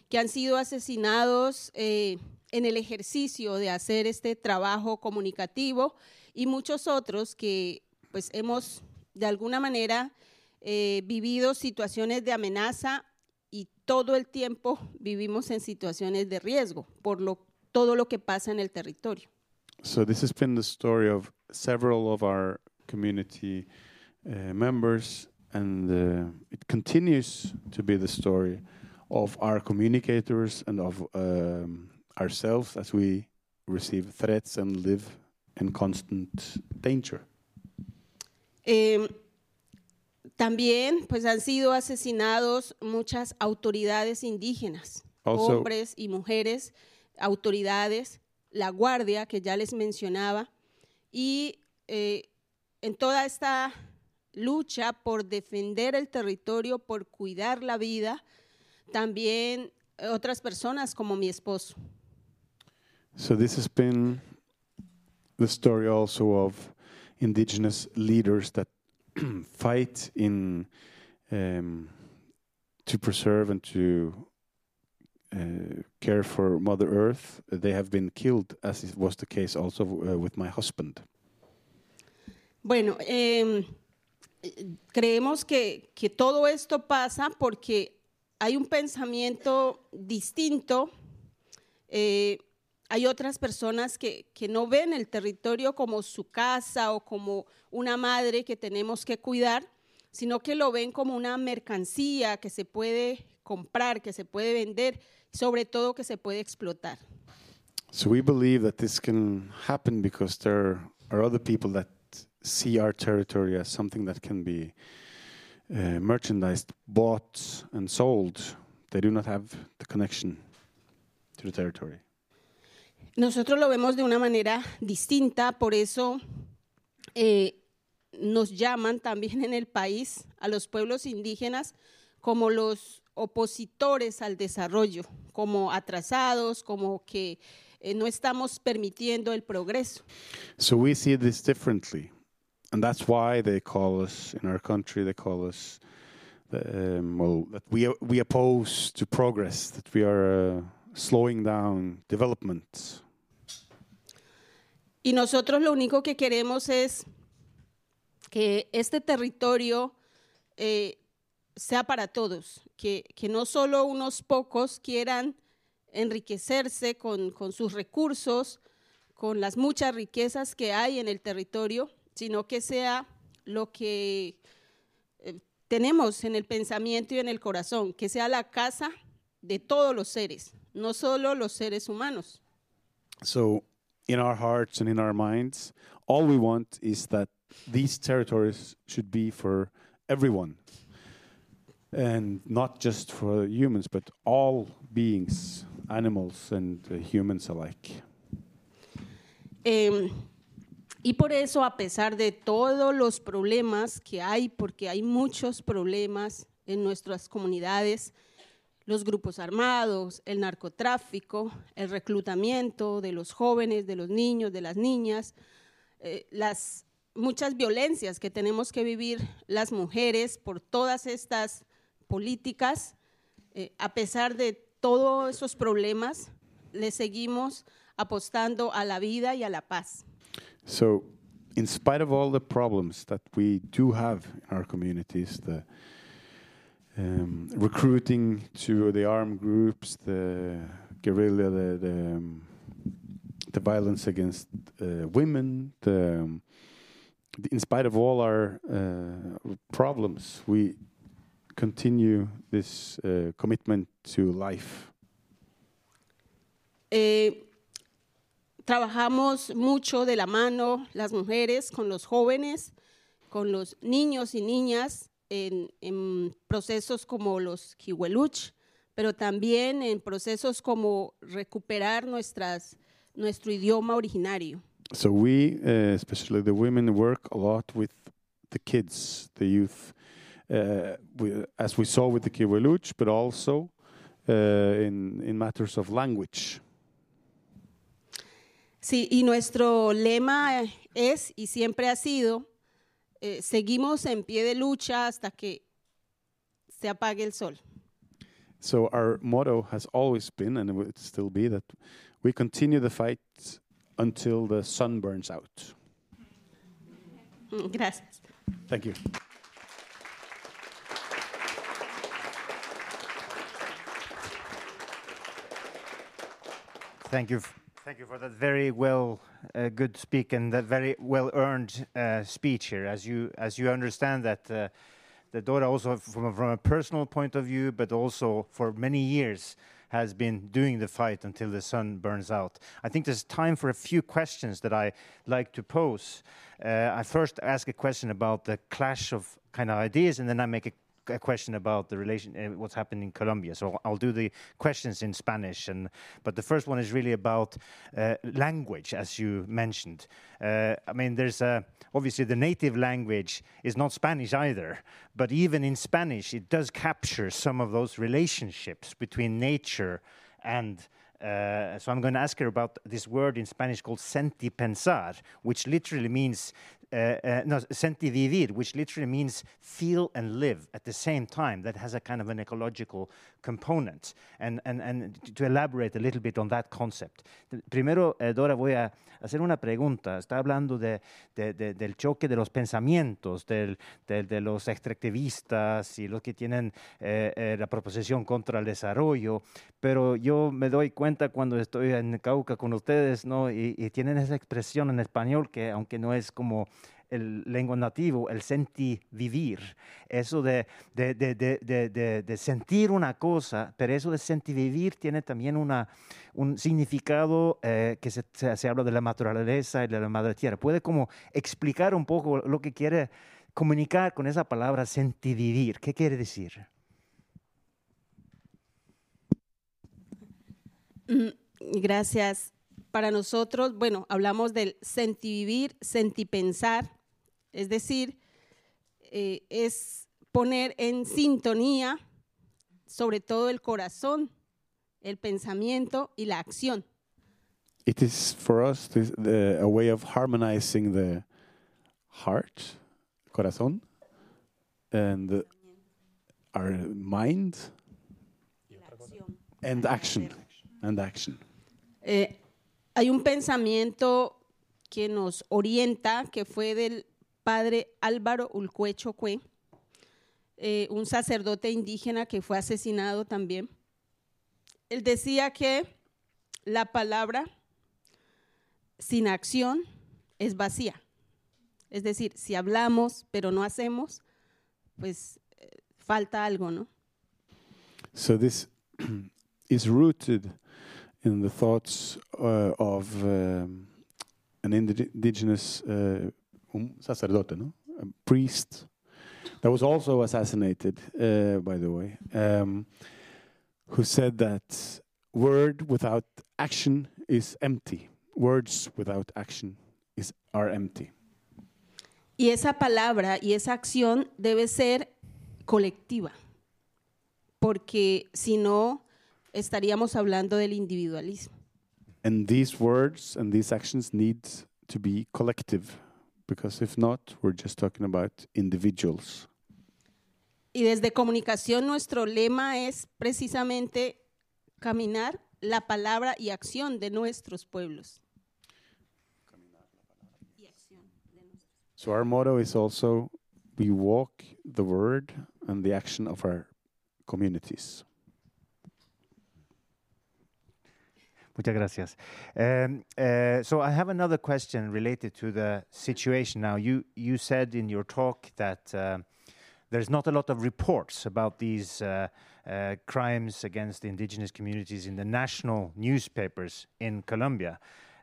que han sido asesinados eh, en el ejercicio de hacer este trabajo comunicativo y muchos otros que pues hemos de alguna manera eh, vivido situaciones de amenaza y todo el tiempo vivimos en situaciones de riesgo por lo, todo lo que pasa en el territorio. So this has been the story of several of our community uh, members, and uh, it continues to be the story of our communicators and of um, ourselves as we receive threats and live in constant danger. Eh, también pues han sido asesinados muchas autoridades indígenas, Also- hombres y mujeres, autoridades, la guardia que ya les mencionaba, y eh, en toda esta lucha por defender el territorio, por cuidar la vida, también otras personas como mi esposo. So this has been the story also of indigenous leaders that fight in um, to preserve and to uh, care for Mother Earth. They have been killed, as it was the case also uh, with my husband. Bueno, eh, creemos que, que todo esto pasa porque hay un pensamiento distinto. eh, hay otras personas que, que no ven el territorio como su casa o como una madre que tenemos que cuidar, sino que lo ven como una mercancía que se puede comprar, que se puede vender, sobre todo que se puede explotar. So we believe that this can happen because there are other people that see our territory as something that can be uh, merchandised, bought, and sold. They do not have the connection to the territory. Nosotros lo vemos de una manera distinta, por eso eh, nos llaman también en el país a los pueblos indígenas como los opositores al desarrollo, como atrasados, como que eh, no estamos permitiendo el progreso. So we see this differently. and that's why they call us in our country. They call us the, um, well that we we oppose to progress. That we are uh, slowing down development. Y nosotros lo único que queremos es que este territorio eh, sea para todos, que, no solo unos pocos quieran enriquecerse con, con sus recursos, con las muchas riquezas que hay en el territorio, sino que sea lo que eh, tenemos en el pensamiento y en el corazón, que sea la casa de todos los seres, no solo los seres humanos. So, in our hearts and in our minds, all we want is that these territories should be for everyone. And not just for humans, but all beings, animals and uh, humans alike. Eh, y por eso, a pesar de todos los problemas que hay, porque hay muchos problemas en nuestras comunidades, los grupos armados, el narcotráfico, el reclutamiento de los jóvenes, de los niños, de las niñas, eh, las muchas violencias que tenemos que vivir las mujeres por todas estas políticas, eh, a pesar de todos esos problemas, le seguimos apostando a la vida y a la paz. So, in spite of all the problems that we do have in our communities, the um, recruiting to the armed groups, the guerrilla, the the, um, the violence against uh, women, the, um, the- in spite of all our uh, problems, we continue this uh, commitment to life. Eh, trabajamos mucho de la mano las mujeres con los jóvenes, con los niños y niñas en, en procesos como los Kiweluch, pero también en procesos como recuperar nuestras, nuestro idioma originario. So we, uh, especially the women, work a lot with the kids, the youth, uh, we, as we saw with the Kiweluch, but also uh, in in matters of language. Sí, y nuestro lema es y siempre ha sido, eh, seguimos en pie de lucha hasta que se apague el sol. So our motto has always been, and it will still be, that we continue the fight until the sun burns out. Mm, Gracias. Thank you. Thank you. Thank you for that very well, uh, good speak and that very well earned uh, speech here. As you as you understand that uh, the Dora also from a, from a personal point of view, but also for many years has been doing the fight until the sun burns out. I think there's time for a few questions that I like to pose. Uh, I first ask a question about the clash of kind of ideas, and then I make a a question about the relation, uh, what's happening in Colombia. So I'll do the questions in Spanish, and but the first one is really about uh, language, as you mentioned. Uh, I mean, there's uh, obviously the native language is not Spanish either, but even in Spanish, it does capture some of those relationships between nature and. Uh, so I'm going to ask her about this word in Spanish called senti pensar, which literally means uh, no senti vivir, which literally means feel and live at the same time. That has a kind of an ecological component. And and and to elaborate a little bit on that concept. Primero, eh, Dora, voy a hacer una pregunta. Está hablando de, de- de- del choque de los pensamientos, del, del- de los extractivistas y los que tienen eh, la proposición contra el desarrollo, pero yo me doy cuenta cuando estoy en Cauca con ustedes, ¿no? Y, y tienen esa expresión en español que aunque no es como el lengua nativo, el senti vivir, eso de, de, de, de, sentir una cosa, pero eso de sentir vivir tiene también una, un significado eh, que se, se, se habla de la naturaleza y de la madre tierra. ¿Puede como explicar un poco lo que quiere comunicar con esa palabra sentir vivir? ¿Qué quiere decir? Gracias. Para nosotros, bueno, hablamos del sentivivir, sentipensar, es decir, eh, es poner en sintonía sobre todo el corazón, el pensamiento y la acción. It is for us this, the, a way of harmonizing the heart, corazón, and our mind, and action, and action. Eh, hay un pensamiento que nos orienta, que fue del padre Álvaro Ulcuecho Cue, eh, un sacerdote indígena que fue asesinado también. Él decía que la palabra sin acción es vacía. Es decir, si hablamos pero no hacemos, pues eh, falta algo, ¿no? So this is rooted in the thoughts uh, of um, an indigenous uh, un sacerdote, no? a priest that was also assassinated, uh, by the way, um, who said that word without action is empty. Words without action is are empty. Y esa palabra y esa acción debe ser colectiva, porque si no, estaríamos hablando del individualismo. And these words and these actions need to be collective, because if not, we're just talking about individuals. Y desde comunicación nuestro lema es precisamente caminar la palabra y acción de nuestros pueblos. So our motto is also we walk the word and the action of our communities. Muchas gracias. Um, uh, so I have another question related to the situation now. You you said in your talk that um there's not a lot of reports about these uh, uh, crimes against the indigenous communities in the national newspapers in Colombia.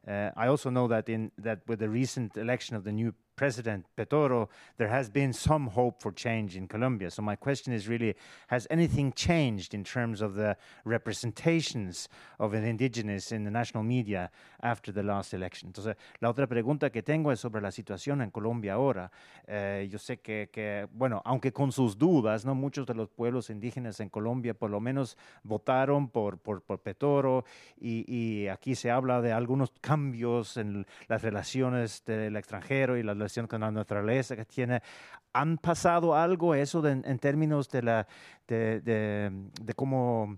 Uh, I also know that in that with the recent election of the new president Petoro, there has been some hope for change in Colombia. So my question is really: Has anything changed in terms of the representations of an indigenous in the national media after the last election? Entonces, la otra pregunta que tengo es sobre la situación en Colombia ahora. Eh, yo sé que, que, bueno, aunque con sus dudas, no muchos de los pueblos indígenas en Colombia por lo menos votaron por, por, por Petoro y, y aquí se habla de algunos cambios en las relaciones del extranjero y la relación con la naturaleza que tiene. ¿Han pasado algo eso de- en términos de, la, de, de, de cómo,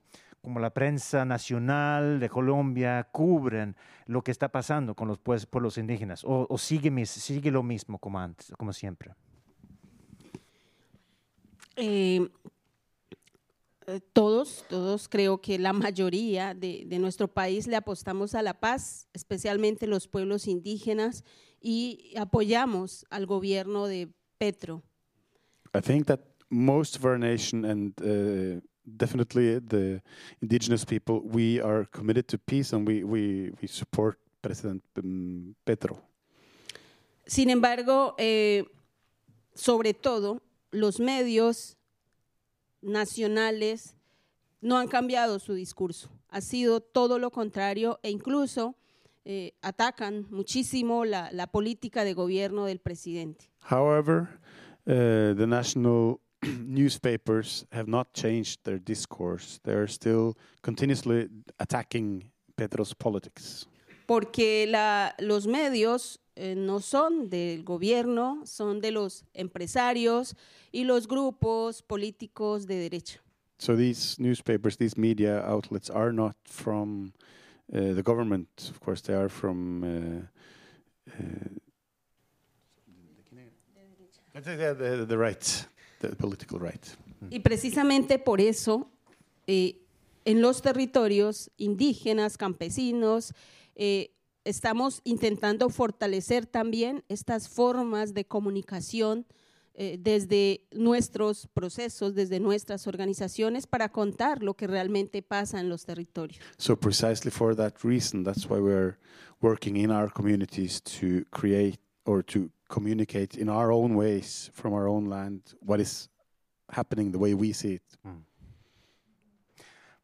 la prensa nacional de Colombia cubren lo que está pasando con los pues- pueblos indígenas? ¿O, o sigue, sigue lo mismo como antes, como siempre? Eh, eh, todos, todos creo que la mayoría de, de nuestro país le apostamos a la paz, especialmente los pueblos indígenas, y apoyamos al gobierno de Petro. I think that most of our nation and uh, definitely the indigenous people, we are committed to peace and we, we, we support President um, Petro. Sin embargo, eh, sobre todo, los medios nacionales no han cambiado su discurso. Ha sido todo lo contrario e incluso eh, atacan muchísimo la, la política de gobierno del presidente. However, uh, the national newspapers have not changed their discourse. They're still continuously attacking Petro's politics. Porque la- los medios eh, no son del gobierno, son de los empresarios y los grupos políticos de derecha. So these newspapers, these media outlets are not from uh, the government. Of course, they are from uh, uh, the, the, the right, the political right. Y precisamente por eso, eh, en los territorios indígenas, campesinos, eh, estamos intentando fortalecer también estas formas de comunicación eh, desde nuestros procesos, desde nuestras organizaciones, para contar lo que realmente pasa en los territorios. So precisely for that reason, that's why we're working in our communities to create or to communicate in our own ways from our own land what is happening the way we see it.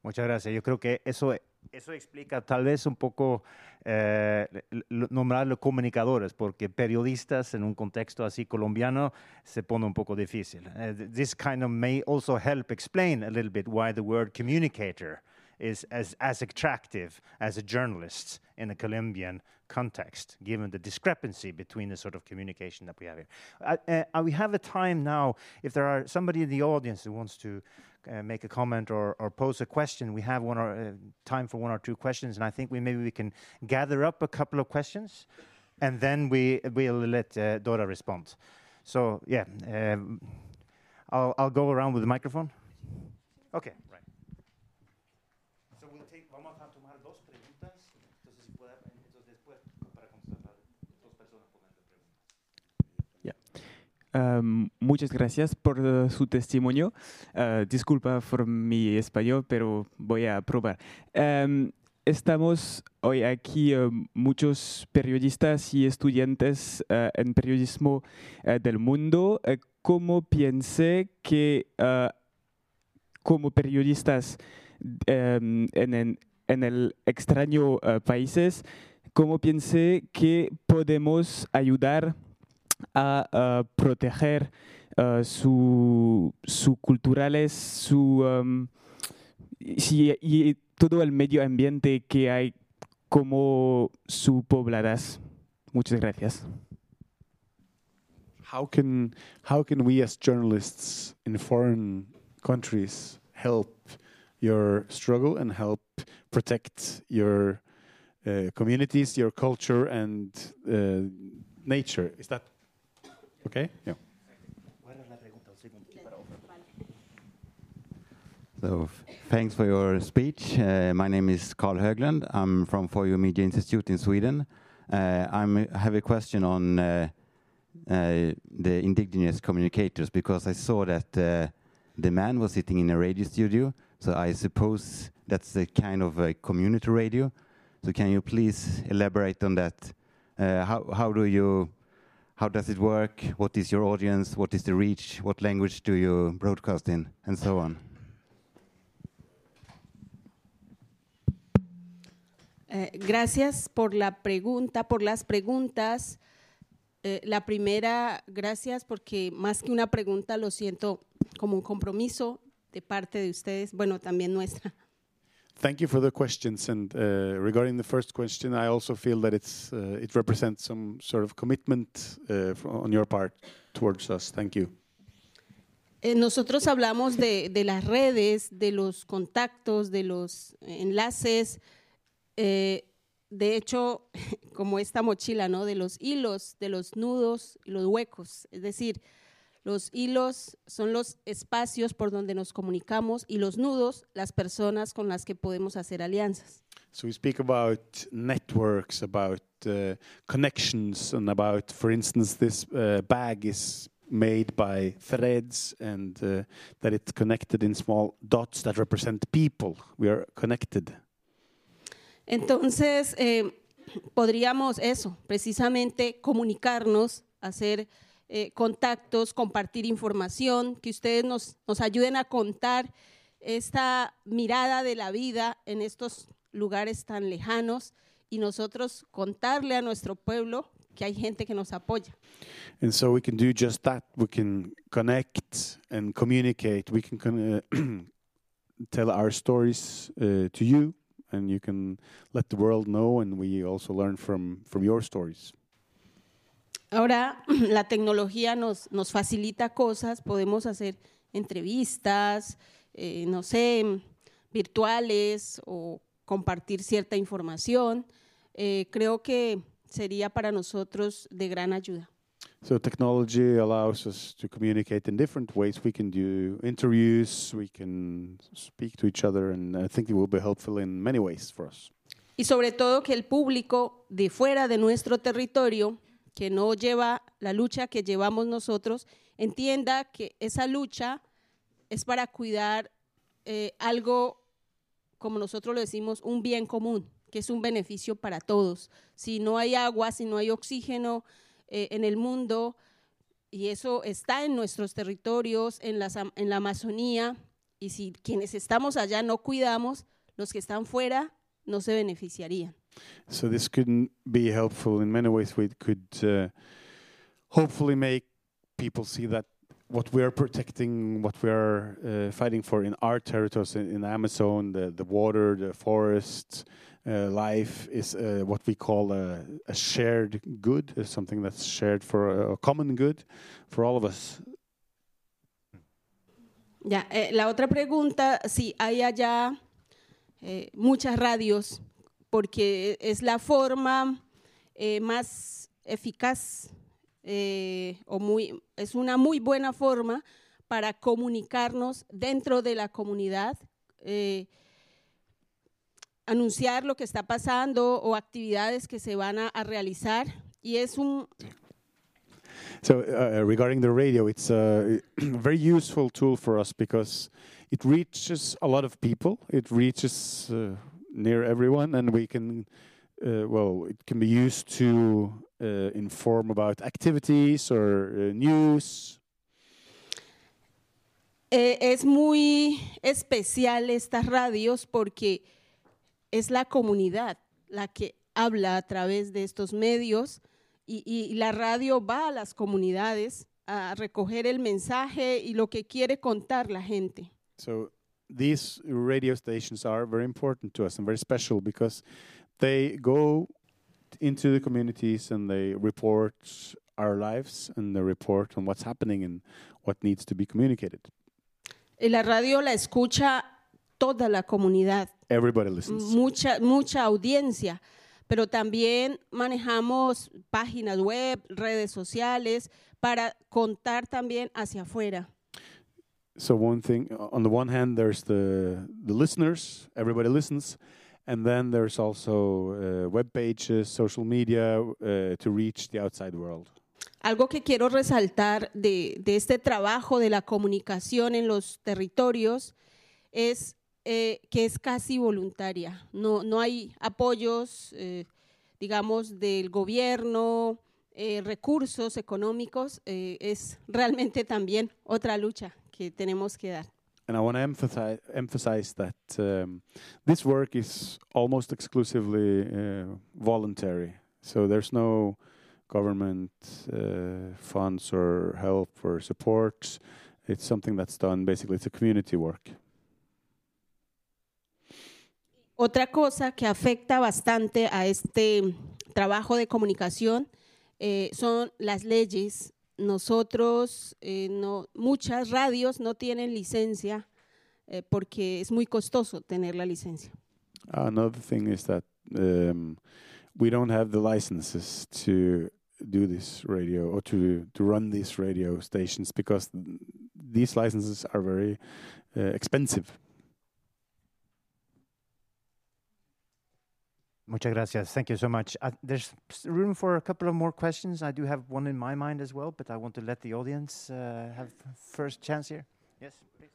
Muchas gracias. Yo creo que eso, eso explica tal vez un poco eh, l- l- nombrarlo comunicadores, porque periodistas en un contexto así colombiano se pone un poco difícil. Eh, th- this kind of may also help explain a little bit why the word communicator is as, as attractive as a journalist in a Colombian context, given the discrepancy between the sort of communication that we have here. Uh, uh, we have a time now, if there are somebody in the audience who wants to uh, make a comment or, or, pose a question, we have one or, uh, time for one or two questions, and I think we maybe we can gather up a couple of questions, and then we will let uh, Dora respond. So yeah, um, I'll, I'll go around with the microphone. Okay. Muchas gracias por uh, su testimonio. Uh, disculpa por mi español, pero voy a probar. Estamos hoy aquí uh, muchos periodistas y estudiantes uh, en periodismo del mundo. ¿Cómo piense que como periodistas um, en, el extraño países, cómo piense que podemos ayudar a, proteger uh, su, su, culturales, su, um, y todo el medio ambiente que hay como su pobladas. Muchas gracias. How can, how can we as journalists in foreign countries help your struggle and help protect your uh, communities, your culture and uh, nature? Okay? Yeah. So, thanks for your speech. Uh, my name is Carl Höglund. I'm from Fojo Media Institute in Sweden. Uh, i have a question on uh, uh, the indigenous communicators because I saw that uh, the man was sitting in a radio studio. So I suppose that's a kind of a community radio. So can you please elaborate on that? Uh, how how do you how does it work? What is your audience? What is the reach? What language do you broadcast in? And so on. Eh, gracias por la pregunta, por las preguntas. Eh, la primera, gracias porque más que una pregunta lo siento como un compromiso de parte de ustedes, bueno, también nuestra. Thank you for the questions. And uh, regarding the first question, I also feel that uh, it represents some sort of commitment uh, on your part towards us. Thank you. Eh, nosotros hablamos de, de, las redes, de los contactos, de los enlaces. Eh, de hecho, como esta mochila, ¿no? De los hilos, de los nudos y los huecos. Es decir, Los hilos son los espacios por donde nos comunicamos y los nudos las personas con las que podemos hacer alianzas. So we speak about networks, about uh, connections, and about, for instance, this uh, bag is made by threads and uh, that it's connected in small dots that represent people. We are connected. Entonces, eh, podríamos eso, precisamente comunicarnos, hacer eh, contactos, compartir información, que ustedes nos, ayuden a contar esta mirada de la vida en estos lugares tan lejanos y nosotros contarle a nuestro pueblo que hay gente que nos apoya. And so we can do just that. We can connect and communicate. We can uh, tell our stories uh, to you, and you can let the world know, and we also learn from, from your stories. Ahora la tecnología nos, nos facilita cosas, podemos hacer entrevistas, eh, no sé, virtuales o compartir cierta información. Eh, creo que sería para nosotros de gran ayuda. So technology allows us to communicate in different ways. We can do interviews, we can speak to each other, and I think it will be helpful in many ways for us. Y sobre todo que el público de fuera de nuestro territorio que no lleva la lucha que llevamos nosotros, entienda que esa lucha es para cuidar eh, algo, como nosotros lo decimos, un bien común, que es un beneficio para todos. Si no hay agua, si no hay oxígeno eh, en el mundo, y eso está en nuestros territorios, en, en la Amazonía, y si quienes estamos allá no cuidamos, los que están fuera no se beneficiarían. So this could be helpful in many ways. We could uh, hopefully make people see that what we are protecting, what we are uh, fighting for in our territories in, in Amazon, the, the water, the forest, uh, life is uh, what we call a, a shared good, uh, something that's shared for a, a common good for all of us. Ya, eh, la otra pregunta, si hay allá eh, muchas radios, porque es la forma eh, más eficaz eh, o muy, es una muy buena forma para comunicarnos dentro de la comunidad, eh, anunciar lo que está pasando o actividades que se van a, realizar. Y es un, So, uh, regarding the radio, it's a very useful tool for us because it reaches a lot of people. It reaches uh, near everyone, and we can, uh, well, it can be used to uh, inform about activities or uh, news. Eh, es muy especial estas radios porque es la comunidad la que habla a través de estos medios y, y la radio va a las comunidades a recoger el mensaje y lo que quiere contar la gente. So, these radio stations are very important to us and very special because they go into the communities and they report our lives and they report on what's happening and what needs to be communicated. Y la radio la escucha toda la comunidad. Everybody listens. mucha, mucha audiencia, pero también manejamos páginas web, redes sociales, para contar también hacia afuera. So one thing, on the one hand, there's the the listeners. Everybody listens, and then there's also uh, web pages, social media uh, to reach the outside world. Algo que quiero resaltar de, de este trabajo de la comunicación en los territorios es eh, que es casi voluntaria. No, no hay apoyos, eh, digamos, del gobierno, eh, recursos económicos. eh, es realmente también otra lucha que tenemos que dar. And I want to emphasize emphasize that um, this work is almost exclusively uh, voluntary. So there's no government uh, funds or help or support. It's something that's done basically. It's a community work. Otra cosa que afecta bastante a este trabajo de comunicación eh, son las leyes. Nosotros, eh, no, muchas radios no tienen licencia eh, porque es muy costoso tener la licencia. Another thing is that um, we don't have the licenses to do this radio or to to run these radio stations because these licenses are very uh, expensive. Muchas gracias. Thank you so much. Uh, there's room for a couple of more questions. I do have one in my mind as well, but I want to let the audience uh, have first chance here. Yes, please.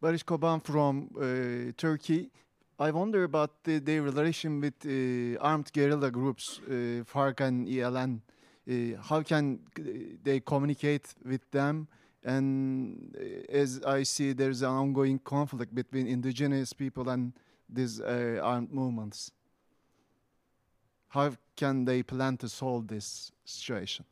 Barış Koban from uh, Turkey. I wonder about the, their relation with uh, armed guerrilla groups, uh, FARC and ELN. Uh, how can they communicate with them? And as I see, there's an ongoing conflict between indigenous people and these uh, armed movements. How can they plan to solve this situation?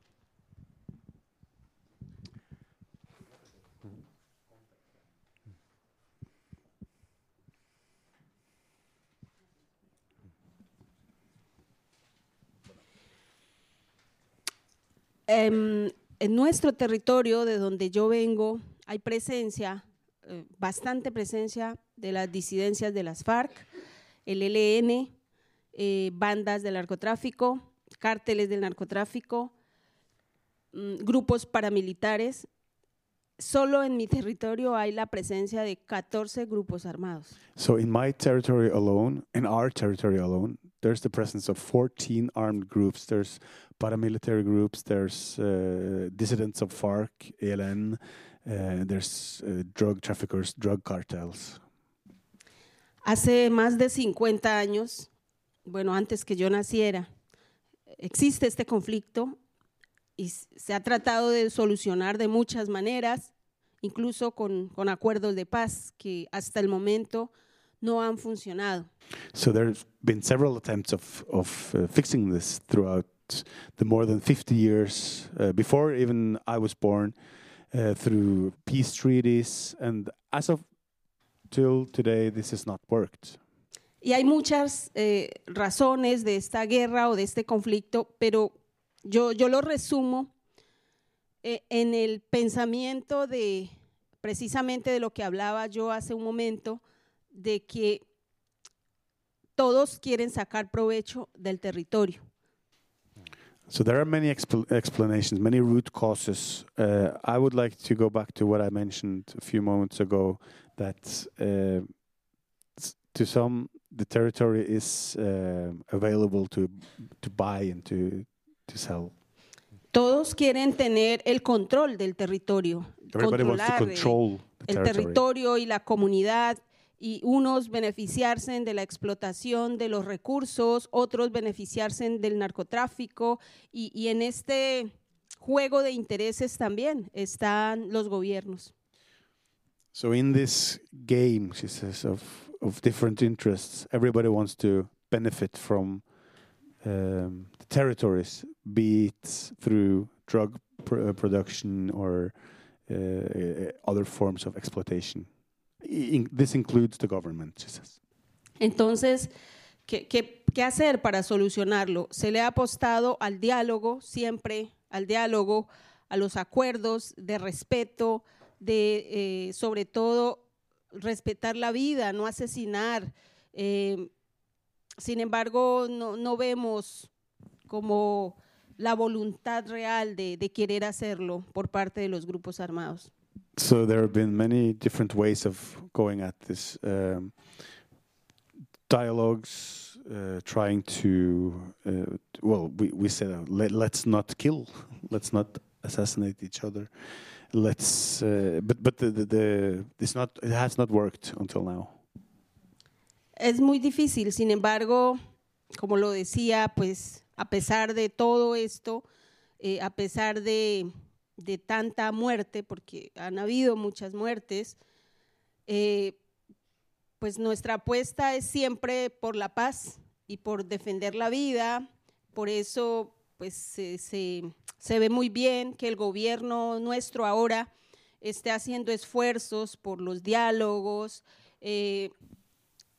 Em, en nuestro territorio, de donde yo vengo, hay presencia, eh, bastante presencia de las disidencias de las FARC, el ELN, eh, bandas del narcotráfico, cárteles del narcotráfico, mm, grupos paramilitares. Solo en mi territorio hay la presencia de 14 grupos armados. So in my territory alone, in our territory alone, there's the presence of 14 armed groups. There's paramilitary groups. There's uh, dissidents of FARC, ALN. Uh, there's uh, drug traffickers, drug cartels. Hace más de 50 años, bueno, antes que yo naciera, existe este conflicto y se ha tratado de solucionar de muchas maneras, incluso con, con acuerdos de paz que hasta el momento no han funcionado. So there's been several attempts of of uh, fixing this throughout throughout the more than 50 years uh, before even I was born, uh, through peace treaties, and as of till today, this has not worked. Y hay muchas eh, razones de esta guerra o de este conflicto, pero yo, yo lo resumo eh, en el pensamiento de precisamente de lo que hablaba yo hace un momento, de que todos quieren sacar provecho del territorio. So there are many expl- explanations, many root causes. Uh, I would like to go back to what I mentioned a few moments ago that uh, to some the territory is uh, available to to buy and to to sell. Todos quieren tener el control del territorio, Everybody wants to controlar, control the el territory. territorio y la comunidad y unos beneficiarse de la explotación de los recursos, otros beneficiarse del narcotráfico y, y en este juego de intereses también están los gobiernos. So in this game, she says, of of different interests, everybody wants to benefit from um, the territories, be it through drug uh, production or uh, other forms of exploitation. Entonces, ¿qué, hacer para solucionarlo? Se le ha apostado al diálogo, siempre al diálogo, a los acuerdos de respeto, de eh, sobre todo respetar la vida, no asesinar. Eh, sin embargo, no, vemos como la voluntad real de querer hacerlo por parte de los grupos armados. So there have been many different ways of going at this. Um, dialogues, uh, trying to, uh, well, we, we said, uh, let, let's not kill, let's not assassinate each other. Let's, uh, but but the, the, the it's not it has not worked until now. Es muy difícil, sin embargo, como lo decía, pues a pesar de todo esto, eh, a pesar de, de tanta muerte, porque han habido muchas muertes, eh, pues nuestra apuesta es siempre por la paz y por defender la vida. Por eso, pues se, se- ve muy bien que el gobierno nuestro ahora esté haciendo esfuerzos por los diálogos. eh,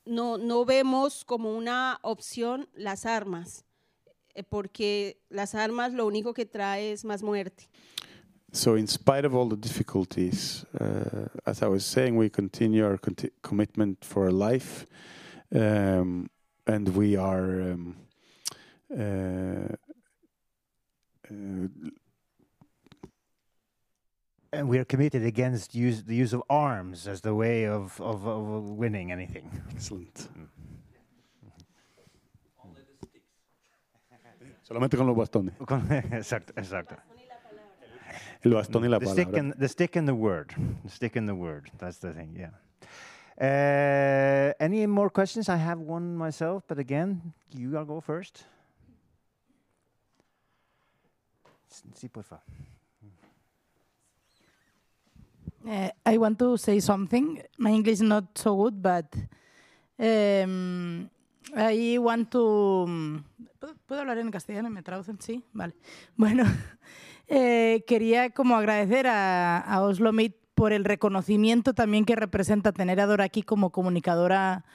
no, no vemos como una opción las armas, eh, porque las armas lo único que trae es más muerte. So, in spite of all the difficulties, uh, as I was saying, we continue our conti- commitment for life, um, and we are. Um, uh, uh, And we are committed against use, the use of arms as the way of, of, of winning anything. excellent. Solamente con los bastones. exacto, exacto. El bastón y la the stick, palabra. and, the stick and the word. The stick and the word. That's the thing, yeah. Uh, any more questions? I have one myself, but again, you all go first. Sí, por favor. Uh, I want to say something. My English is not so good, but um, I want to. um, ¿Puedo, puedo hablar en castellano y me traducen? Sí, vale. Bueno, eh, quería como agradecer a, a Oslo Meet por el reconocimiento también que representa tener a Dora aquí como comunicadora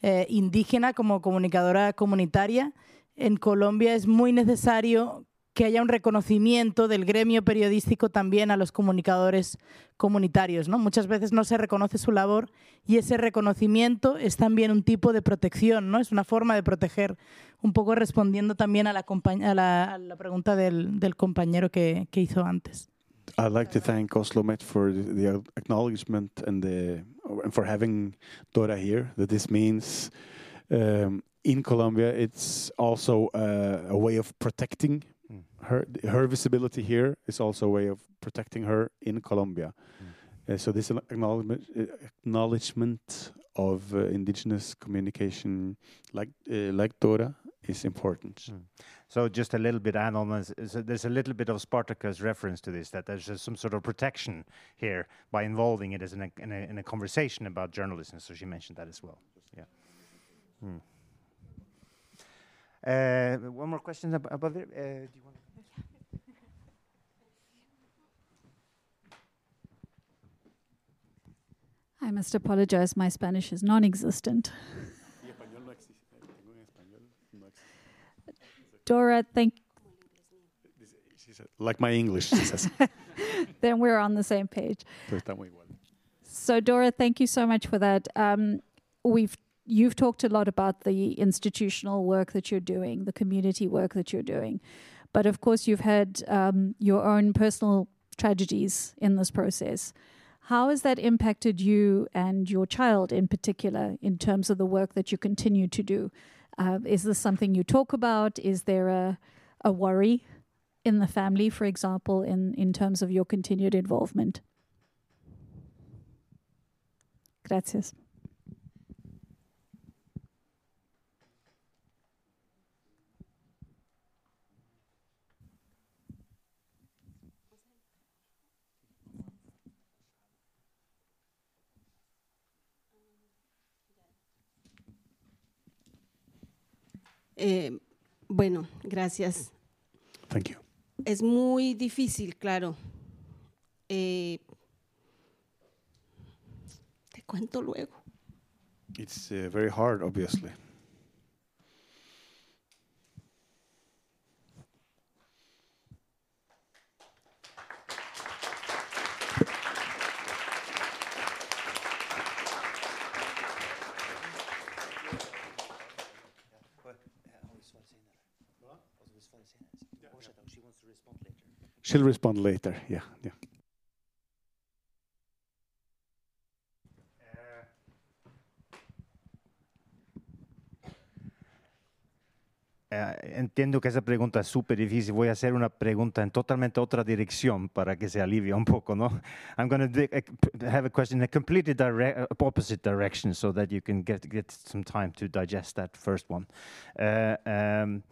eh, indígena, como comunicadora comunitaria. En Colombia es muy necesario que haya un reconocimiento del gremio periodístico también a los comunicadores comunitarios. ¿no? Muchas veces no se reconoce su labor y ese reconocimiento es también un tipo de protección, ¿no? es una forma de proteger, un poco respondiendo también a la, a la, a la pregunta del, del compañero que, que hizo antes. I'd like to thank Oslo Met for the, acknowledgement and the and for having Dora here. That this means um, in Colombia, it's also uh, a way of protecting her. Her visibility here is also a way of protecting her in Colombia. Uh, so this acknowledgement, uh, acknowledgement of uh, indigenous communication, like uh, like Dora, is important. So just a little bit add on, is- is- there's a little bit of Spartacus reference to this, that there's just some sort of protection here by involving it as in a, in a, in a conversation about journalism. So she mentioned that as well. Yeah. Hmm. Uh, one more question ab- above there. Uh, do you want I must apologize, my Spanish is non existent. Dora, thank like my English, she says. then we're on the same page. Pues está muy igual. So Dora, thank you so much for that. Um, we've you've talked a lot about the institutional work that you're doing, the community work that you're doing, but of course you've had um, your own personal tragedies in this process. How has that impacted you and your child in particular in terms of the work that you continue to do? Uh, is this something you talk about? Is there a, a worry in the family, for example, in, in terms of your continued involvement? Gracias. Eh, bueno, gracias. Thank you. Es muy difícil, claro. Eh, te cuento luego. It's uh, very hard, obviously. She'll respond later. Yeah, yeah. Eh, entiendo que esa pregunta es súper difícil. Voy a hacer una pregunta en totalmente otra dirección para que se alivie un poco, ¿no? I'm going to have a question in a completely direct, opposite direction so that you can get, get some time to digest that first one. Uh, um,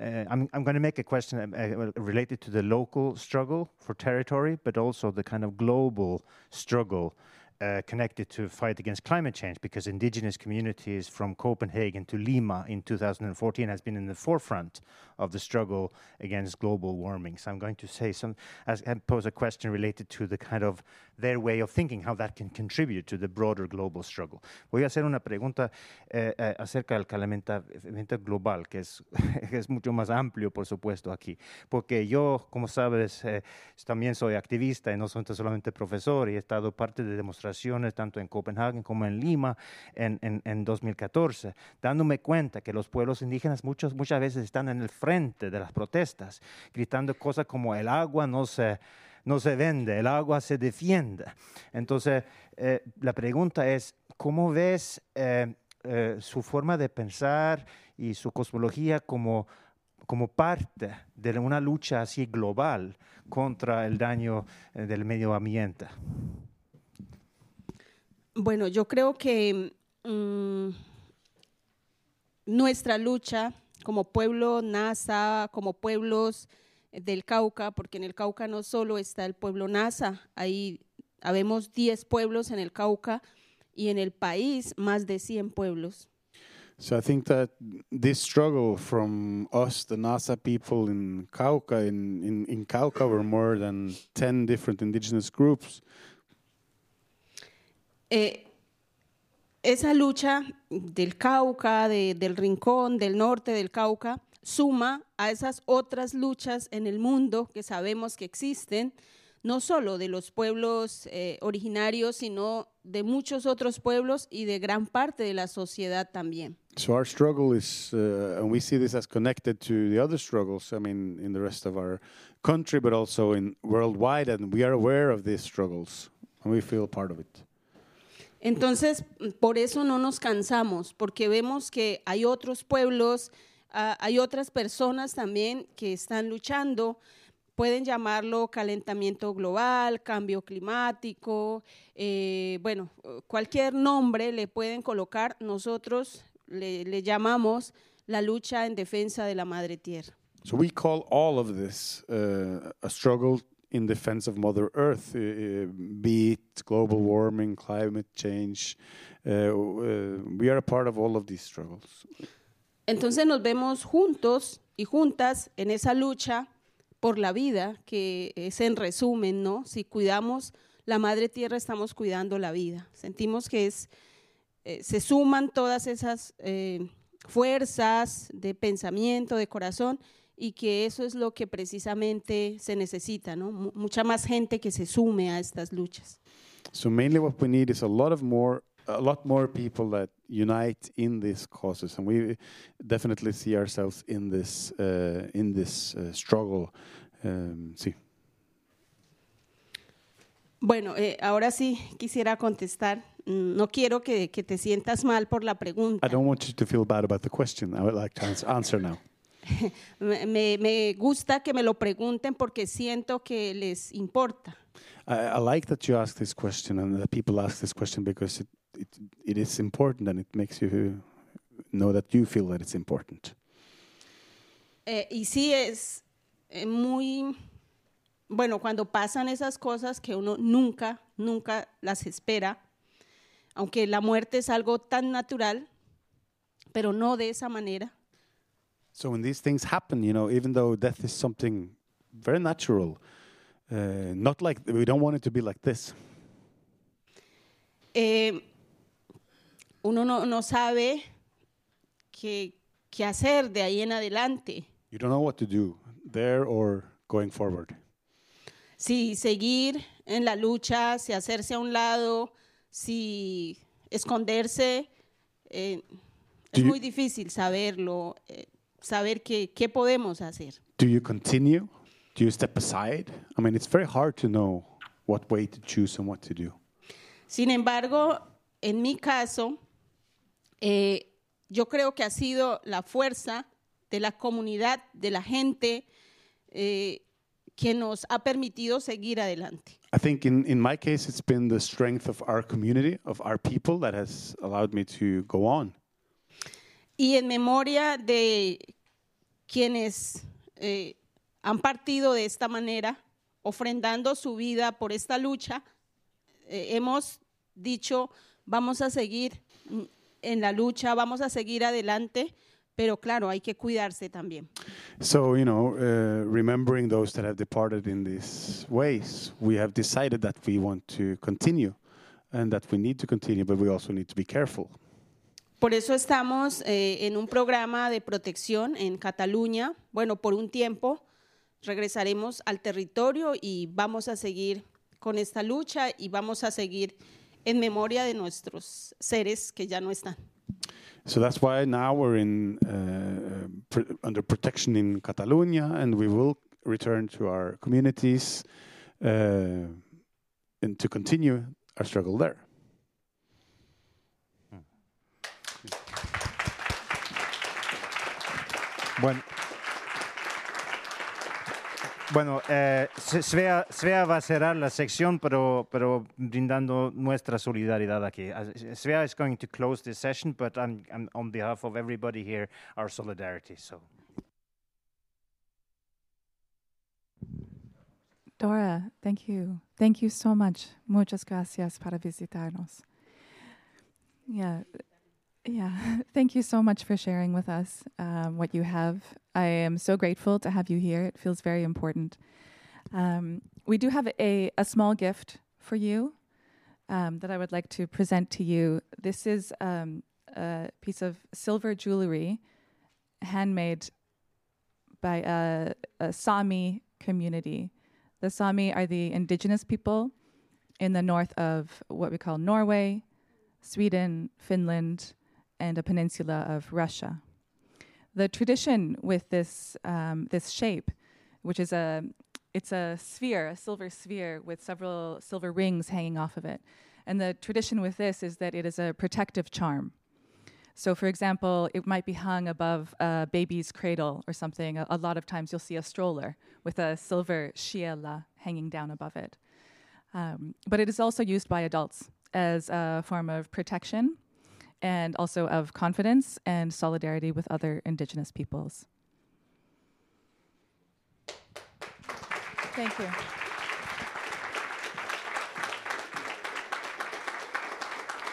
uh, I'm, I'm going to make a question uh, uh, related to the local struggle for territory, but also the kind of global struggle uh, connected to fight against climate change because indigenous communities from Copenhagen to Lima in 2014 has been in the forefront of the struggle against global warming. So I'm going to say some, as, and pose a question related to the kind of their way of thinking, how that can contribute to the broader global struggle. Voy a hacer una pregunta eh, eh, acerca del calentamiento global, que es, es mucho más amplio, por supuesto, aquí. Porque yo, como sabes, eh, también soy activista y no soy solamente profesor y he estado parte de demostraciones tanto en Copenhague como en Lima en, en, en 2014, dándome cuenta que los pueblos indígenas muchos, muchas veces están en el frente de las protestas, gritando cosas como el agua no se no se vende, el agua se defiende. Entonces, eh, la pregunta es, ¿cómo ves eh, eh, su forma de pensar y su cosmología como, como parte de una lucha así global contra el daño eh, del medio ambiente? Bueno, yo creo que mm, nuestra lucha como pueblo NASA, como pueblos del Cauca, porque en el Cauca no solo está el pueblo NASA, ahí habemos 10 pueblos en el Cauca y en el país más de 100 pueblos. So I think that this struggle from us, the Nasa people in Cauca, in, in, in Cauca were more than 10 different indigenous groups. Eh, esa lucha del Cauca, de- del Rincón, del norte del Cauca, suma a esas otras luchas en el mundo que sabemos que existen, no solo de los pueblos eh, originarios, sino de muchos otros pueblos y de gran parte de la sociedad también. So our struggle is, uh, and we see this as connected to the other struggles. I mean, in the rest of our country, but also in worldwide, and we are aware of these struggles, and we feel part of it. Entonces, por eso no nos cansamos, porque vemos que hay otros pueblos, ah, hay otras personas también que están luchando. Pueden llamarlo calentamiento global, cambio climático, eh, bueno, cualquier nombre le pueden colocar. Nosotros le, llamamos la lucha en defensa de la madre tierra. So we call all of this uh, a struggle in defense of Mother Earth, uh, be it global warming, climate change. Uh, we are a part of all of these struggles. Entonces nos vemos juntos y juntas en esa lucha por la vida, que es en resumen, ¿no? Si cuidamos la madre tierra, estamos cuidando la vida. Sentimos que es, eh, se suman todas esas eh, fuerzas de pensamiento, de corazón, y que eso es lo que precisamente se necesita, ¿no? Mu- mucha más gente que se sume a estas luchas. So mainly what we need is a lot of more a lot more people that unite in these causes and we definitely see ourselves in this uh, in this uh, struggle um, sí. Bueno, eh, ahora sí quisiera contestar. Mm, No quiero que, que te sientas mal por la pregunta. I don't want you to feel bad about the question I would like to ans- answer now Me, me- gusta que me lo pregunten porque siento que les importa. I, I like that you ask this question and that people ask this question because it, it, it is important and it makes you know that you feel that it's important. Eh, y sí es eh, muy, bueno, cuando pasan esas cosas que uno nunca, nunca las espera, aunque la muerte es algo tan natural, pero no de esa manera. So when these things happen, you know, even though death is something very natural, uh, not like we don't want it to be like this. eh, uno no, no sabe qué, qué hacer de ahí en adelante. You don't know what to do there or going forward. Si seguir en la lucha, si hacerse a un lado, si esconderse, eh, es Do you- muy difícil saberlo, eh, saber qué, qué podemos hacer. Do you continue? Do you step aside? I mean, it's very hard to know what way to choose and what to do. Sin embargo, en mi caso, eh, yo creo que ha sido la fuerza de la comunidad, de la gente, eh, que nos ha permitido seguir adelante. I think in, in my case, it's been the strength of our community, of our people, that has allowed me to go on. Y en memoria de quienes eh, han partido de esta manera, ofrendando su vida por esta lucha, eh, hemos dicho, vamos a seguir en la lucha, vamos a seguir adelante, pero claro, hay que cuidarse también. So, you know, uh, remembering those that have departed in these ways, we have decided that we want to continue and that we need to continue, but we also need to be careful. Por eso estamos eh, en un programa de protección en Cataluña. Bueno, por un tiempo regresaremos al territorio y vamos a seguir con esta lucha y vamos a seguir en memoria de nuestros seres que ya no están. So that's why now we're in uh, pr- under protection in Catalonia, and we will return to our communities uh, and to continue our struggle there. Bueno. Bueno, eh, Svea, Svea va a cerrar la sección, pero, pero brindando nuestra solidaridad aquí. As- Svea is going to close this session, but I'm, I'm on behalf of everybody here, our solidarity. So. Dora, thank you. Thank you so much. Muchas gracias para visitarnos. Yeah. Yeah. Thank you so much for sharing with us um, what you have. I am so grateful to have you here. It feels very important. Um, we do have a, a small gift for you um, that I would like to present to you. This is um, a piece of silver jewelry handmade by a, a Sami community. The Sami are the indigenous people in the north of what we call Norway, Sweden, Finland, and a peninsula of Russia. The tradition with this um, this shape, which is a it's a sphere, a silver sphere with several silver rings hanging off of it. And the tradition with this is that it is a protective charm. So, for example, it might be hung above a baby's cradle or something. A, a lot of times you'll see a stroller with a silver shiela hanging down above it. Um, but it is also used by adults as a form of protection and also of confidence and solidarity with other indigenous peoples. Thank you.